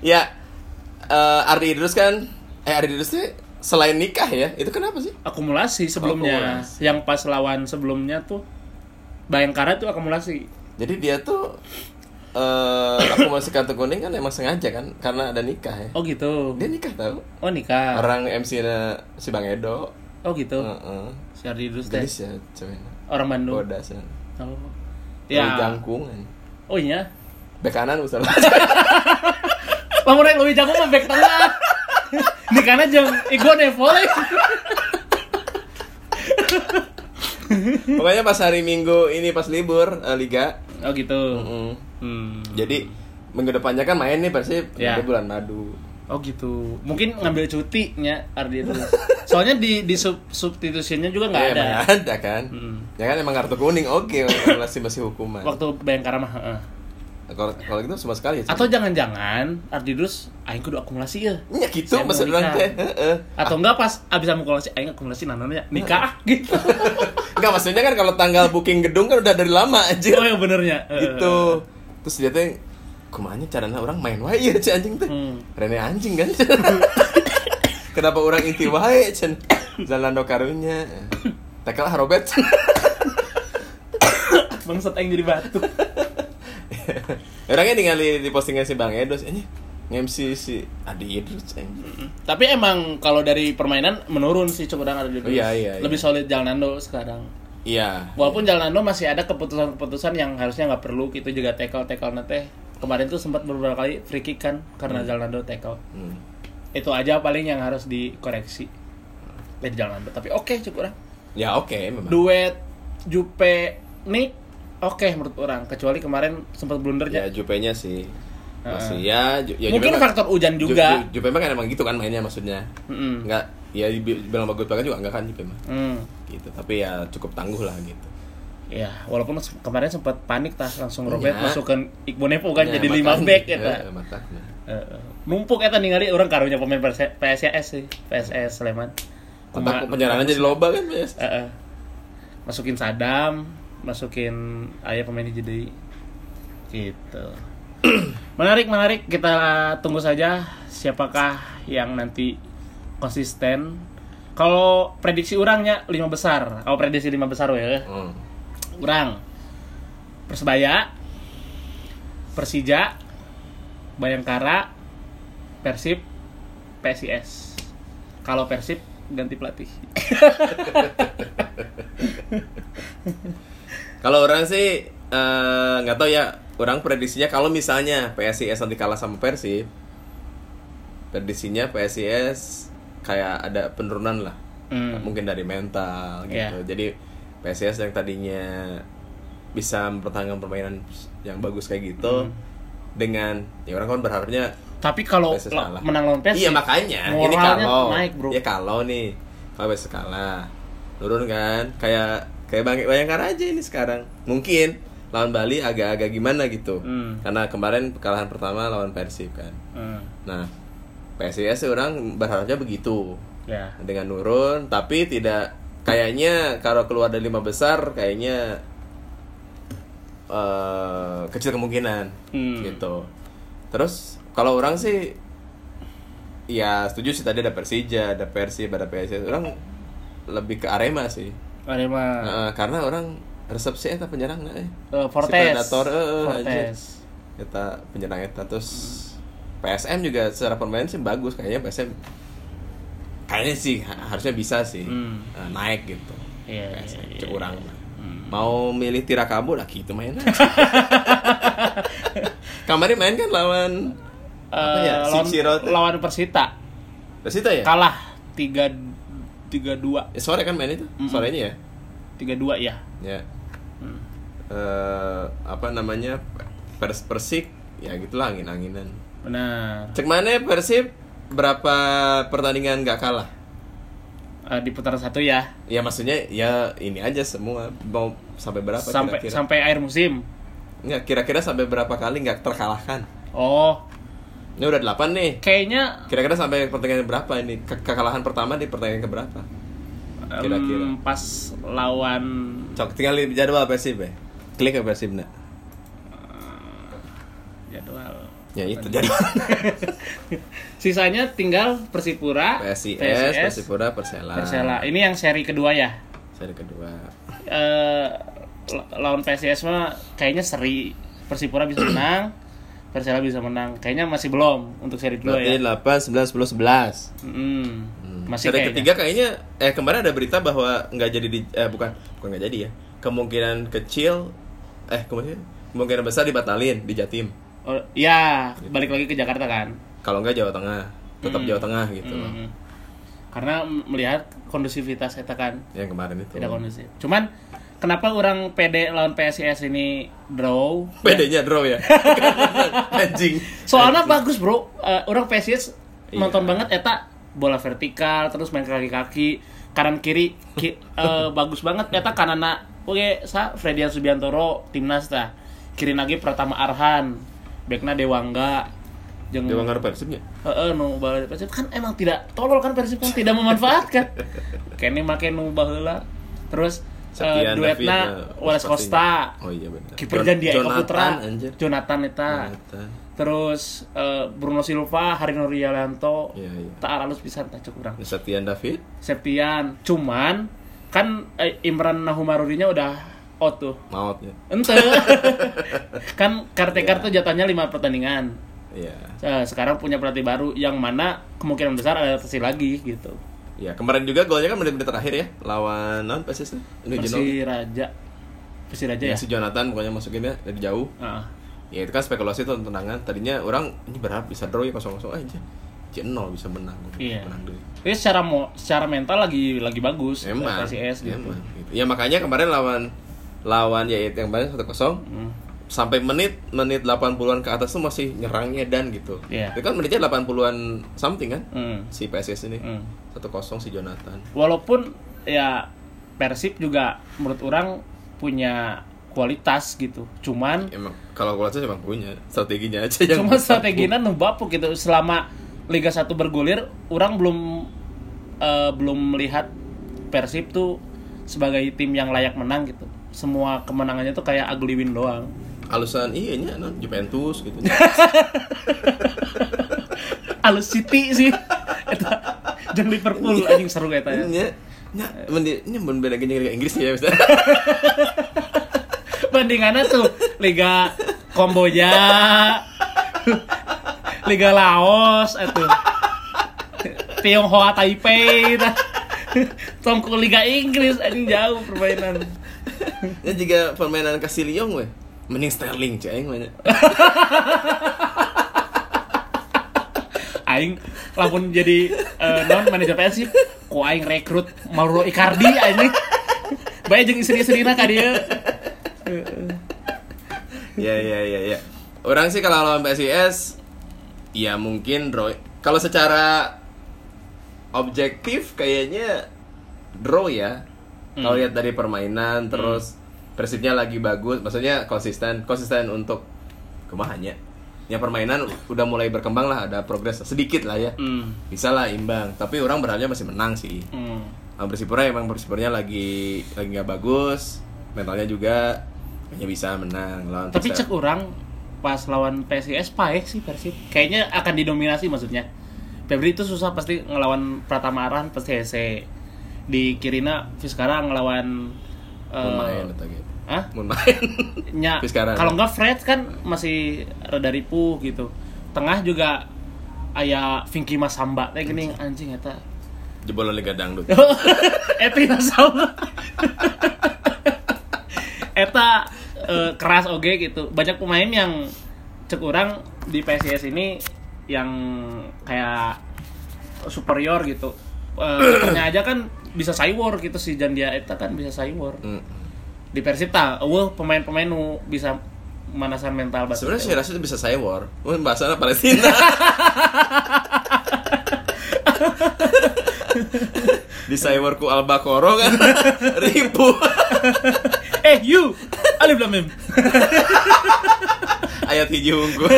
ya eh, Ardi Idrus kan eh Ardi Idrus tuh selain nikah ya itu kenapa sih Akumulasi sebelumnya. Akumulasi. Yang pas lawan sebelumnya tuh Bayangkara tuh akumulasi. jadi dia tuh eh aku masih kartu kuning kan emang sengaja kan karena ada nikah ya Oh gitu. dia nikah tau Oh nikah. orang MC nya si Bang Edo Oh gitu. Heeh. Si Ardi teh. Ya ceweknya Orang Bandung. bodas ya Oh. ya. Ya. jangkungan Oh iya. bek kanan misalnya <laughs> Lamun rek leuwih jago mah back tengah. <laughs> Di kana jeung Igo Nevole. <laughs> pokoknya pas hari Minggu ini pas libur eh, liga Oh gitu. Mm. Hmm. jadi minggu depannya kan main nih Persib Ya. di bulan madu Oh gitu. Mungkin ngambil cuti nya Ardi itu. Soalnya di di sub substitusinya juga nggak Ya, ada. emang ada kan Mm. ya kan emang kartu kuning oke masih masih hukuman Waktu Bayangkara mah heeh. kalau kalau gitu sama sekali ya Atau jangan-jangan Ardidus aing kudu akumulasi ya. ya gitu Saya mau maksud orang nikah. teh heeh. Atau enggak pas abis akumulasi aing akumulasi nanonnya nikah gitu. <laughs> Enggak maksudnya kan kalau tanggal booking gedung kan udah dari lama aja oh yang benernya. <laughs> Gitu. Terus dia teh kumanya caranya orang main wae ya si anjing teh. Hmm. Rene anjing kan. <laughs> Kenapa orang inti wae cen? Zalando karunya. Tekel harobet Bangsat aing jadi batu. <laughs> orangnya ningali di postingan si Bang Edos ini MC si Adi Idrus. Tapi emang kalau dari permainan menurun sih cukup Ardidus. Oh, iya, iya, Lebih iya. solid Jalnando sekarang. iya Walaupun Jalnando masih ada keputusan-keputusan yang harusnya nggak perlu gitu juga tackle tackle nate. Kemarin tuh sempat beberapa kali free kick kan karena Jalnando tackle. Hmm. Itu aja paling yang harus dikoreksi dari Jalnando. Tapi oke cukup orang. ya oke memang Duet Jupe Nick oke menurut orang kecuali kemarin sempat blunder ya ya. Jupe-nya sih masih ya, ya Mungkin mah- faktor hujan Ju- juga. Ju- Jupe mah kan emang gitu kan mainnya maksudnya Mm-mm. Enggak, ya dibilang bagus banget juga enggak kan Jupe mah Hmm. gitu tapi ya cukup tangguh lah gitu Ya, walaupun kemarin sempat panik tas langsung Robert Ya. masukkan Iqbal Nepo kan Ya, jadi lima back Ya, eta. makanya. Heeh. numpuk eta ningali orang karunya pemain PS- PSIS sih, PSS Sleman. Kotak penyerangan jadi loba kan biasa Heeh. Masukin Sadam, masukin ayah pemain jadi gitu. <clears throat> menarik, menarik. Kita tunggu saja siapakah yang nanti konsisten. Kalau prediksi orangnya lima besar, kalau prediksi lima besar ya. Hmm. Urang Persebaya Persija Bayangkara Persib PSIS Kalau Persib ganti pelatih <laughs> Kalau orang sih eh, nggak tahu ya, orang prediksinya kalau misalnya PSIS nanti kalah sama Persib, prediksinya PSIS kayak ada penurunan lah, Hmm. mungkin dari mental gitu. Iya. Jadi PSIS yang tadinya bisa mempertahankan permainan yang bagus kayak gitu, Hmm. dengan ya orang kan berharapnya Tapi kalau la- menang lawan Persib Iya makanya. Ini kalau. naik bro. Ya kalau nih. Kalau PSIS kalah turun kan. Kayak kayak bang bayangkan aja ini sekarang. Mungkin lawan Bali agak-agak gimana gitu. Hmm. karena kemarin kekalahan pertama lawan Persib kan. Hmm. nah PSIS orang berharapnya begitu. Ya. Dengan nurun tapi tidak kayaknya kalau keluar dari lima besar kayaknya eh, kecil kemungkinan Hmm. gitu. Terus kalau orang sih ya setuju sih tadi ada Persija ada Persib ada PSIS orang lebih ke Arema sih. Arema. Nah, karena orang resepsi eta penyerang nah, eh. Eh, Fortes Si Predator, eh, eh, Fortes eta penyerang eta terus PSM juga secara permainan sih bagus kayaknya PSM kayaknya sih ha- harusnya bisa sih Hmm. eh, naik gitu Iya, PSM iya, cek iya. urang mah. Hmm. mau milih Tirakabu lah gitu mainnya <laughs> kemarin main kan lawan apa ya Eh, lawan, teh. lawan Persita Persita ya kalah tiga tiga dua Eh, sore kan main itu Mm-mm. sorenya ya tiga dua ya ya Hmm. eh apa namanya pers persik ya gitulah angin anginan benar cek mana persib berapa pertandingan nggak kalah? Eh, di putaran satu ya Ya maksudnya ya ini aja semua mau sampai berapa sampai kira-kira? sampai akhir musim Nggak, kira-kira sampai berapa kali nggak terkalahkan? oh Ini udah 8 nih. kayaknya Kira-kira sampai pertandingan berapa ini? Ke- kekalahan pertama di pertandingan keberapa? Kira-kira. pas lawan Cok, tinggal jadwal Persib ya. Klik ke Persib nah. jadwal Ya itu jadwal. <laughs> sisanya tinggal Persipura PSIS, Persipura, Persela. Persela ini yang seri kedua ya Seri kedua. eh la- lawan PSIS mah kayaknya seri Persipura bisa <clears throat> menang Persela bisa menang kayaknya masih belum untuk seri kedua Berarti ya 8, 9, 10, 11. Hmm, masih Seri kayaknya. ketiga kayaknya eh kemarin ada berita bahwa nggak jadi di eh bukan bukan nggak jadi ya. Kemungkinan kecil eh kemungkinan kemungkinan besar dibatalin di Jatim. Oh, ya balik lagi ke Jakarta kan Kalau nggak Jawa Tengah, tetap Hmm. Jawa Tengah gitu. Hmm. karena melihat kondusivitas eta kan Yang kemarin itu. tidak kondusif cuman kenapa orang PD lawan PSIS ini draw PD-nya draw ya. <laughs> Anjing. soalnya bagus bro Eh, orang PSIS Iya. nonton banget eta bola vertikal terus main kaki kaki kanan kiri ki- <laughs> eh, bagus banget eta kanana oke sa Fredian Subiantoro timnas tah kiri lagi Pratama Arhan backna Dewangga jeung Dewa ngaruh Persibnya. Heeh, nu baheula Persib kan emang tidak tolol kan Persib kan tidak memanfaatkan. <laughs> Kene make nu baheula. Terus Septian duetna pastinya. Costa. Oh iya benar. Kiper Jandia Eko Jonathan, Putra. Jonathan eta. Jonathan. Terus eh, Bruno Silva, Harino Rialanto. Iya, iya. Tak pisan tak cukup urang. Septian David. Septian. Cuman kan eh, Imran Nahumarurinya udah out tuh. Maut ya. Ente. <laughs> kan Kartekar tuh jatahnya 5 pertandingan. Iya. Eh, sekarang punya pelatih baru yang mana kemungkinan besar adaptasi lagi gitu. Ya, kemarin juga golnya kan menit-menit terakhir ya lawan non Genoa. Persiraja. Persiraja ya? Yang si Jonathan pokoknya masukinnya dari jauh. Ah. Ya itu kan spekulasi tuh tendangan. Tadinya orang ini berharap bisa draw ya kosong-kosong aja. C 0 bisa menang. Iya. Menang dulu. Tapi secara mo secara mental lagi lagi bagus Emang. PSIS gitu. emang, gitu. Ya makanya kemarin lawan lawan ya yang kemarin 1-0 Hmm. sampai menit menit 80-an ke atas tuh masih nyerangnya dan gitu. Iya. Itu kan menitnya 80-an something kan Hmm. si PSS ini. Hmm. 1-0 si Jonathan. Walaupun ya Persib juga menurut orang punya kualitas gitu. Cuman Emang kalau kualitas emang punya strateginya aja yang cuma strateginya nu bapuk gitu selama Liga 1 bergulir orang belum eh, belum melihat Persib tuh sebagai tim yang layak menang gitu. Semua kemenangannya tuh kayak ugly win doang. alusan iya nya non Juventus gitu. <laughs> Alus City sih. Eta jeung Liverpool anjing seru eta ya. Nya nya men di- ini mun beda gini Liga Inggris ya. <laughs> Bandingannya tuh Liga Kamboja, Liga Laos itu. Tionghoa Taipei tah. Tongku Liga Inggris anjing jauh permainan. Ya juga permainan Casiliong weh. Mending Sterling cek aing mah nya. Aing lamun jadi eh, non manajer Persib, ku aing rekrut Mauro Icardi anjing. Bae jeung istri-istrina ka dieu. Ya ya ya ya. Orang sih kalau lawan PSIS ya mungkin draw. Kalau secara objektif kayaknya draw ya. Kalau Hmm. lihat dari permainan terus Persibnya lagi bagus, maksudnya konsisten, konsisten untuk kemahanya. Ya permainan udah mulai berkembang lah, ada progres sedikit lah ya. Hmm. Bisa lah imbang, tapi orang berharapnya masih menang sih. Hmm. Nah, Persipura emang Persipuranya lagi lagi nggak bagus, mentalnya juga hanya bisa menang lawan Tapi Persib. cek orang pas lawan PSIS paeh sih Persib. Kayaknya akan didominasi maksudnya. Febri itu susah pasti ngelawan Pratama Arhan pasti hese. Di Kirina Fiskara ngelawan eh, Mun main atau gitu. Hah? Main. <laughs> Nya, kalau nggak Fred kan masih rada ripuh gitu. Tengah juga aya Vinky Masamba teh gini anjing eta. Jebolan Liga Dangdut. <laughs> Eta sama. <laughs> Eta eh, keras oge gitu. Banyak pemain yang cek orang di PSIS ini yang kayak superior gitu. <clears throat> Kipernya aja kan bisa cywar gitu si Jandia Eta kan bisa cywar. Hmm. Di Persib tah, eueuh pemain-pemain nu bisa manasan mental basket. Sebenarnya saya rasa itu bisa saya war. Mun bahasa Palestina. <laughs> Di cyberku Albakoro kan <laughs> ribu. eh you alif lam mim <laughs> Ayat hiji unggul.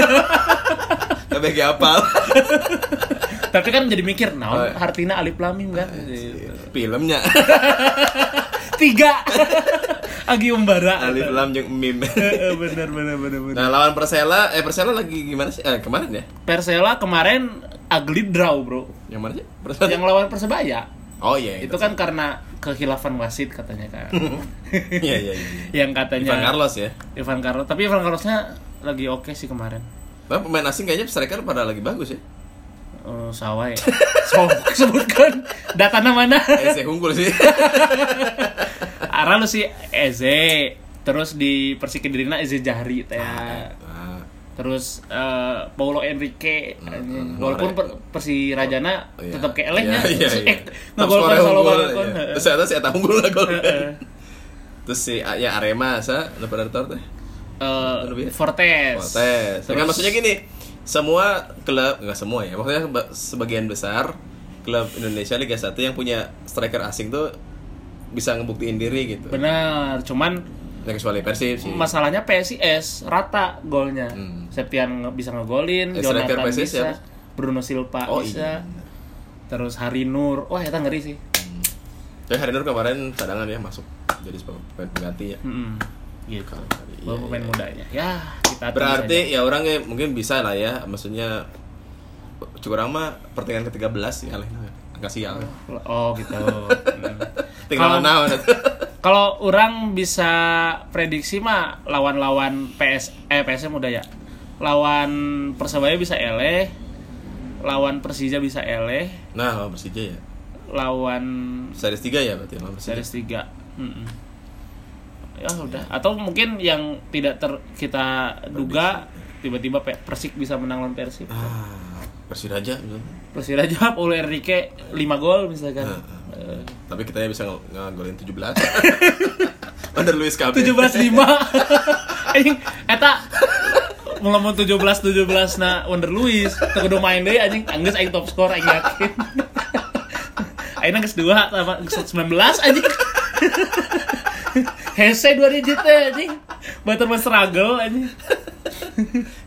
Kabeh ge apal. tapi kan jadi mikir Oh, naon iya. artinya alif lam mim kan Filmnya <laughs> tiga <laughs> Agi Umbara Alif Lam jeung Mim. Bener bener bener bener Nah, lawan Persela, eh Persela lagi gimana sih? Eh, kemarin ya? Persela kemarin ugly draw bro Yang mana sih? Persela. yang lawan persebaya Oh iya, itu kan karena kehilafan wasit katanya kan <laughs> Iya, iya, iya. yang katanya Ivan Carlos ya. Ivan Carlos. Tapi Ivan Carlosnya lagi oke sih kemarin. Tapi pemain asing kayaknya striker pada lagi bagus ya. Oh, sawai. <laughs> So sebutkan. Data mana? <laughs> Saya unggul sih. Ara lu si Eze. Terus di Persik Kedirinya Eze Jahri teh. Ah, terus eh, Paulo Enrique anjing. hmm, walaupun per, Persi Rajana iya. tetap kayak elehnya Iya, iya, iya. eh Top ngegolkan scorer selalu unggul, balkon iya. Terus saya saya tak unggul lah gol. Terus si ya Arema sa nu Predator teh. Eh, ya? Fortes Fortes. Terus- Kan maksudnya gini, semua klub enggak semua ya, maksudnya ba- sebagian besar klub Indonesia Liga 1 yang punya striker asing tuh bisa ngebuktiin diri gitu. benar cuman Ya kecuali Persib sih. masalahnya PSIS rata golnya Hmm. Septian bisa ngegolin Eh, Jonathan PSIS bisa siapa? Bruno Silva Oh, bisa iya. terus Hari Nur wah itu ngeri sih Tapi Hari Nur kemarin cadangan ya masuk jadi pemain pengganti ya. Mm-mm. gitu Iya, Bawa pemain iya. mudanya ya kita Berarti saja. ya orangnya mungkin bisa lah ya, maksudnya curang mah pertandingan ke-13 ya lah. Angka sial. oh gitu. <laughs> Tinggal naon <laughs> kalau orang bisa prediksi mah lawan-lawan PS eh PSM udah ya lawan Persebaya bisa eleh lawan Persija bisa eleh Nah, lawan Persija ya. lawan Series 3 ya berarti lawan Persija. series 3 Mm-mm. ya udah atau mungkin yang tidak ter kita duga tiba-tiba Pe- Persik bisa menang lawan Persib Ah, Persiraja gitu. Persiraja Paulo Enrique 5 gol misalkan Eh, Tapi kita bisa ng- ngegolin 17. <laughs> Under Luis KB. 17 5 anjing eta ngomong 17 17 na Wonder Luis teu kudu main deui anjing anggeus aing top score aing yakin <laughs> aing geus 2 sama geus 19 anjing <laughs> Hese dua digit teh anjing Bater mah struggle anjing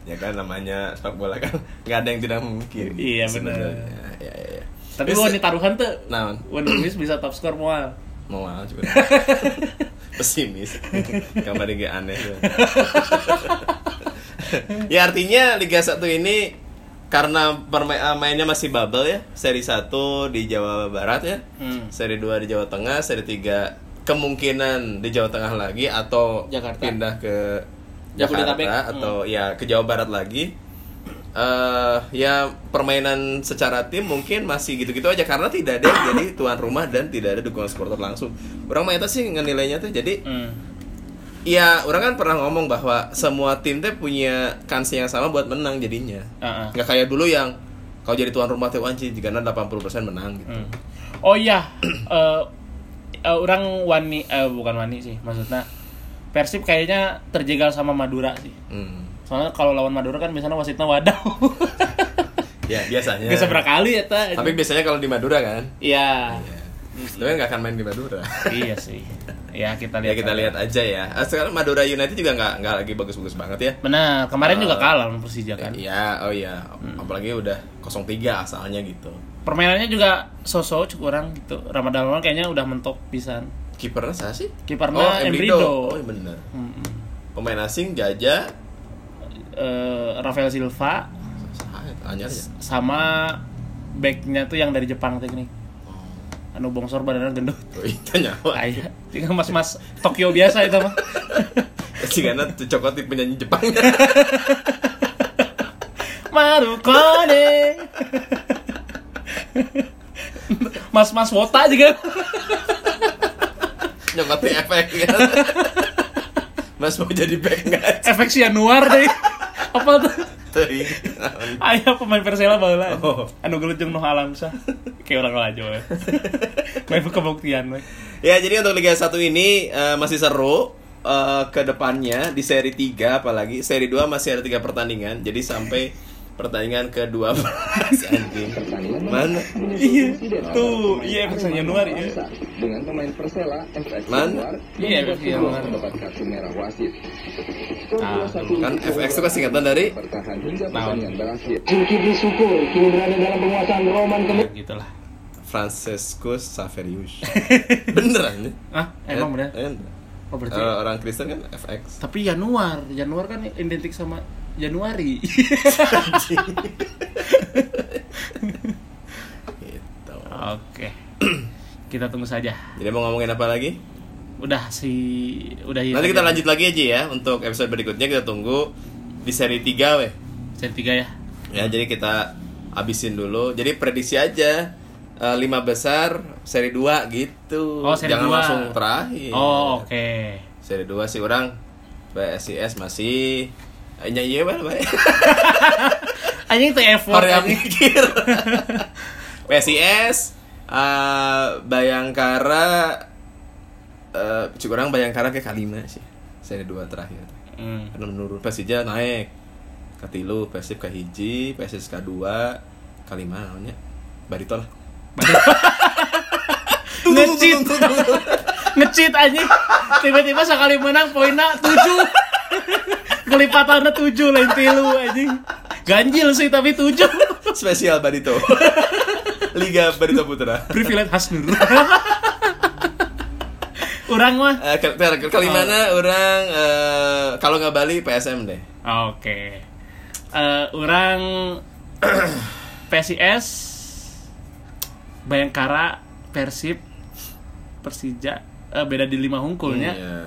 ya kan namanya sepak bola kan nggak ada yang tidak mungkin. Iya, benar. Ya, ya, ya. Tapi gua nih taruhan tuh Naon? Wonder Luis bisa top score moal mau mal juga. <laughs> Pesimis. Kamar gak aneh. tuh. ya artinya Liga 1 ini karena eh, mainnya masih bubble ya. Seri 1 di Jawa Barat ya. Hmm. Seri 2 di Jawa Tengah, seri 3 kemungkinan di Jawa Tengah lagi atau Jakarta. pindah ke Jabodetabek. Jakarta atau ya ke Jawa Barat lagi. Eh ya permainan secara tim mungkin masih gitu-gitu aja karena tidak ada yang jadi <coughs> tuan rumah dan tidak ada dukungan supporter langsung. Orang mah sih ngenilainya tuh jadi Hmm. ya orang kan pernah ngomong bahwa semua tim teh punya kans yang sama buat menang jadinya. Ah. Nggak kayak dulu yang kalau jadi tuan rumah teh anjing jika 80% menang gitu. Hmm. Oh iya, <coughs> eh eh, orang wani eh bukan wani sih, maksudnya Persib kayaknya terjegal sama Madura sih. Hmm. Soalnya kalau lawan Madura kan biasanya wasitnya wadah. <laughs> Ya biasanya. Gak seberapa kali ya ta. Tapi biasanya kalau di Madura kan. Iya. Ya. Kan nggak akan main di Madura. iya sih. Ya kita ya lihat. kita aja. lihat aja ya. Ah, Sekarang Madura United juga nggak nggak lagi bagus-bagus banget ya. Benar, kemarin juga Eh, kalah lawan Persija kan. Iya, oh iya. Apalagi udah 0-3 asalnya gitu. Permainannya juga sosok cukup orang gitu. Ramadan lawan kayaknya udah mentok pisan. Kipernya siapa sih? Kipernya oh, Embrido. Oh, iya bener. Mm-mm. Pemain asing Jaja Eh, Rafael Silva anyar ya. sama backnya tuh yang dari Jepang teknik. Anu bongsor badannya gendut. Oh, itu nyawa. Aya, tinggal mas-mas Tokyo biasa itu mah. <laughs> Si karena tuh penyanyi Jepang. <laughs> Marukone. Mas-mas wota juga. Nyokot di efek. <laughs> Mas mau jadi back nggak? Efek Sianuar deh. <laughs> Apa tuh? Teuing. Ayah pemain Persela baheula. Oh. Anu gelut jeung Noh Alamsa. Kayak orang laju <laughs> we. Main kebuktian we. Ya, jadi untuk Liga 1 ini eh, masih seru. Eh, ke depannya di seri 3 apalagi seri 2 masih ada tiga pertandingan. Jadi sampai pertandingan ke-12 anjing. Pertandingan Mana? Iya. Tuh, iya, persen Januari, ya. Dengan pemain Persela FX Mana? Januar Iya, yang FX juga Januar. mendapat kartu merah wasit. Ah, 2-1 Kan FX itu kan singkatan dari bertahan hingga pertandingan berakhir. Zulkifli Syukur kini berada dalam penguasaan Roman Ya, gitulah. Franciscus Saverius. <laughs> Beneran nih? Ah, emang bener? Eh, Oh, berarti eh, orang Kristen kan FX. tapi Januar, Januar kan identik sama Januari. <laughs> Gitu. Oke. Kita tunggu saja. Jadi mau ngomongin apa lagi? Udah si udah ya. Nanti kita lanjut lagi aja ya untuk episode berikutnya kita tunggu di seri 3 weh. Seri 3 ya. Ya, jadi kita abisin dulu. Jadi prediksi aja eh, lima besar seri 2 gitu. Oh, seri Jangan dua. langsung terakhir. Oh, oke. Seri 2 sih orang PSIS masih eh, nyanyi apa bae. <laughs> Anjing itu effort anjing. mikir. <laughs> PSIS eh, Bayangkara eh kurang Bayangkara ke Kalima sih. Seri 2 terakhir. Hmm. Karena menurun Persija naik Katilu, Persib ke hiji, Persis ke dua Kalima namanya Barito lah <laughs> Ngecit. Ngecit anjing. Tiba-tiba sekali menang poinnya 7. Kelipatannya 7 lain tilu anjing. Ganjil sih tapi 7. Spesial Barito Liga Barito Putra Privilege Hasnur. Orang mah Eh, ke, Kalimana orang eh, kalau nggak Bali PSM deh Oke. Eh, orang <clears throat> PSIS Bayangkara Persib Persija eh, beda di lima hungkulnya. Iya.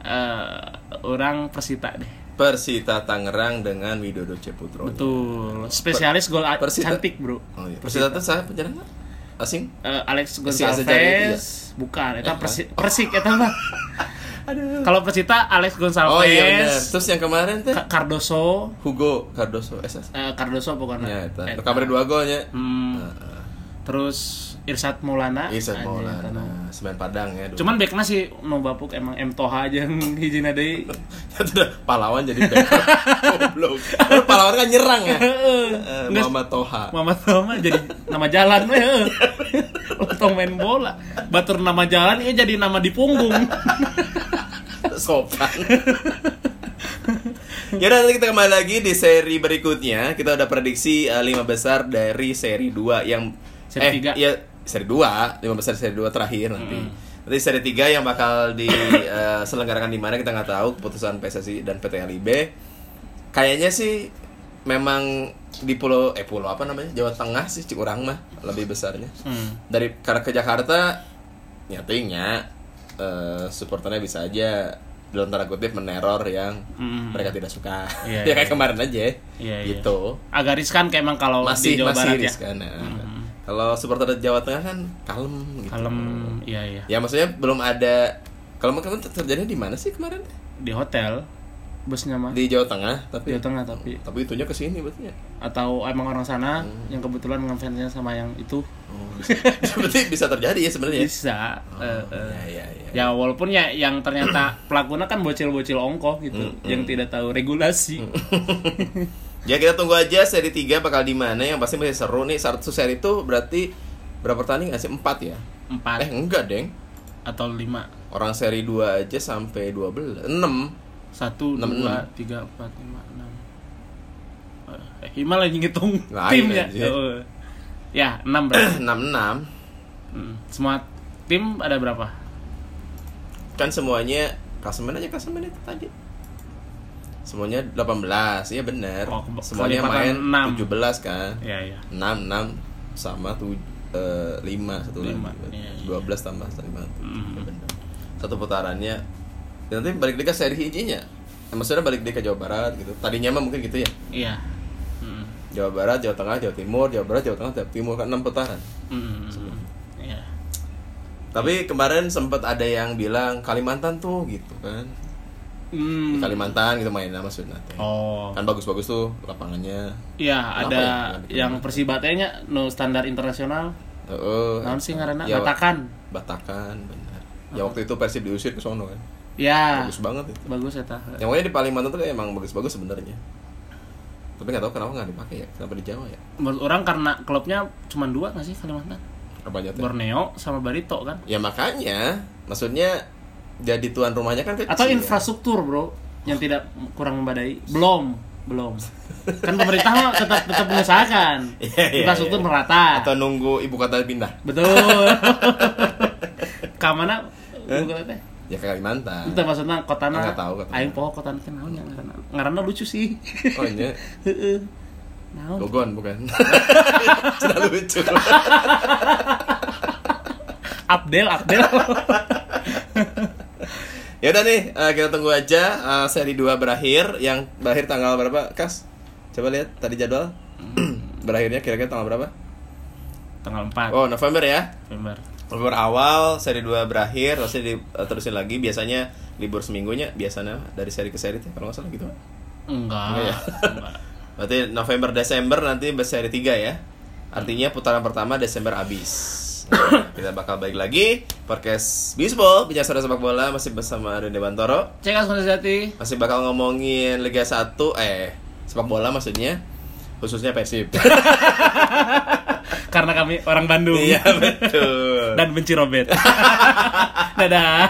Eh, orang Persita deh. Persita Tangerang dengan Widodo Ceputro Betul. Spesialis gol Persita- cantik, Bro. Oh, iya. Persita itu saya penjara nggak? asing Eh, Alex Persik Sejati itu ya? Gonçalves bukan, itu Persik Persik eta mah. Kalau Persita Alex Gonçalves, oh iya benar terus yang kemarin teh Ka- Cardoso, Hugo Cardoso SS eh, Cardoso pokoknya. ya itu Eta. kamar dua golnya Hmm, Heeh. terus Irsat Maulana. Irsat Maulana. Semen Padang ya dulu. Cuman backnya sih no bapuk emang M Toha aja yang <laughs> <laughs> itu udah pahlawan jadi back <laughs> goblok Kan pahlawan kan nyerang ya Eh, Nggak- Muhammad Toha Muhammad Toha jadi nama jalan we. heuh. Lontong main bola. Batur nama jalan ini jadi nama di punggung. sopan Ya udah, nanti kita kembali lagi di seri berikutnya Kita udah prediksi 5 besar dari seri 2 yang Seri eh, tiga. Iya, seri 2 5 besar seri 2 terakhir nanti Nanti seri 3 yang bakal diselenggarakan <laughs> di mana kita nggak tahu keputusan PSSI dan PT LIB Kayaknya sih memang di pulau eh pulau apa namanya Jawa Tengah sih Cikurang mah lebih besarnya Hmm. dari karena ke Jakarta nyatanya eh, supporternya bisa aja dalam tanda kutip meneror yang Mm. mereka tidak suka Iya, <laughs> ya iya. kayak kemarin aja Iya, iya. gitu Agak riskan kayak emang kalau masih di Jawa masih Barat ya. riskan nah. Kalau supporter Jawa Tengah kan kalem gitu Kalem, iya iya. ya maksudnya belum ada kalau kemarin terjadi di mana sih kemarin Di hotel busnya mah di Jawa Tengah tapi Jawa Tengah tapi tapi itunya ke sini berarti ya atau emang orang sana Hmm. yang kebetulan ngefansnya sama yang itu oh, bisa. <laughs> berarti bisa terjadi ya sebenarnya bisa. oh, eh, eh. ya ya ya Ya walaupun ya yang ternyata <clears throat> pelakunya kan bocil-bocil ongkoh gitu Mm, yang mm. tidak tahu regulasi. <laughs> Ya kita tunggu aja seri 3 bakal di mana yang pasti masih seru nih. Satu seri itu berarti berapa pertandingan sih? 4 ya? Empat Eh enggak, Deng. atau lima Orang seri 2 aja sampai 12. 6. satu Enam, dua enam. tiga empat lima enam eh Himal lagi ngitung <laughs> Lain timnya aja. Oh. ya enam berarti <clears throat> 6 6. Hmm. semua tim ada berapa Kan semuanya klasemen aja klasemen itu tadi. Semuanya 18. Iya benar. Oh, semuanya main enam. 17 kan. ya ya 6 6 sama tuh 5 satu Lima, lagi. iya, iya. 12 tambah 5. Hmm. Satu putarannya. Dan nanti balik deh ke seri hijinya. Nah, maksudnya balik deh ke Jawa Barat gitu. Tadinya mah mungkin gitu ya. iya Hmm. Jawa Barat, Jawa Tengah, Jawa Timur, Jawa Barat, Jawa Tengah, Jawa Timur kan 6 putaran. Hmm. Iya. Tapi kemarin sempat ada yang bilang Kalimantan tuh gitu kan. Hmm. Di Kalimantan gitu mainnya maksudnya. teh. Oh. Kan bagus-bagus tuh lapangannya. Iya, ada ya? Kenapa yang ya? Persibatenya no standar internasional. Heeh. Naon sih ngaranna? Ya, Batakan. Batakan benar. Ya waktu itu Persib diusir ke sono kan. Ya. Bagus banget itu. Bagus eta. Yang pokoknya di Kalimantan tuh emang bagus-bagus sebenarnya. Tapi nggak tahu kenapa nggak dipakai ya. Kenapa di Jawa ya? menurut orang karena klubnya cuma dua nggak sih Kalimantan Apanya tuh? Borneo sama Barito kan Ya makanya, maksudnya jadi tuan rumahnya kan kecil. atau infrastruktur bro yang tidak kurang memadai belum belum. Kan pemerintah mah tetap tetap mengusahakan. <laughs> Iya, iya, infrastruktur iya. merata. Atau nunggu ibu kota pindah. betul. <laughs> Ke mana? Bukan teh Ya ke Kalimantan. itu maksudnya kotana Nggak tahu, kotana. aing poho kotana teh naon ya ngaranna ngaranna lucu sih. <laughs> Oh ini heeh. Naon? Gogon bukan? Sudah lucu. Abdel Abdel ya udah nih, eh, kita tunggu aja eh, seri 2 berakhir yang berakhir tanggal berapa, Kas? Coba lihat tadi jadwal. <clears throat> Berakhirnya kira-kira tanggal berapa? tanggal 4 Oh, November ya. November November awal, seri 2 berakhir, terus diterusin lagi. Biasanya libur seminggunya, biasanya dari seri ke seri kalau nggak salah gitu. enggak Enggak ya? enggak. <laughs> Berarti November Desember nanti seri 3 ya. Artinya putaran pertama Desember habis. <coughs> Kita bakal balik lagi. Podcast Bisbol bicara sepak bola masih bersama Rene Bantoro. cek asal jati Masih bakal ngomongin Liga 1 eh sepak bola maksudnya. Khususnya Persib. <laughs> karena kami orang Bandung. Iya betul. <laughs> dan benci Robert. <laughs> Dadah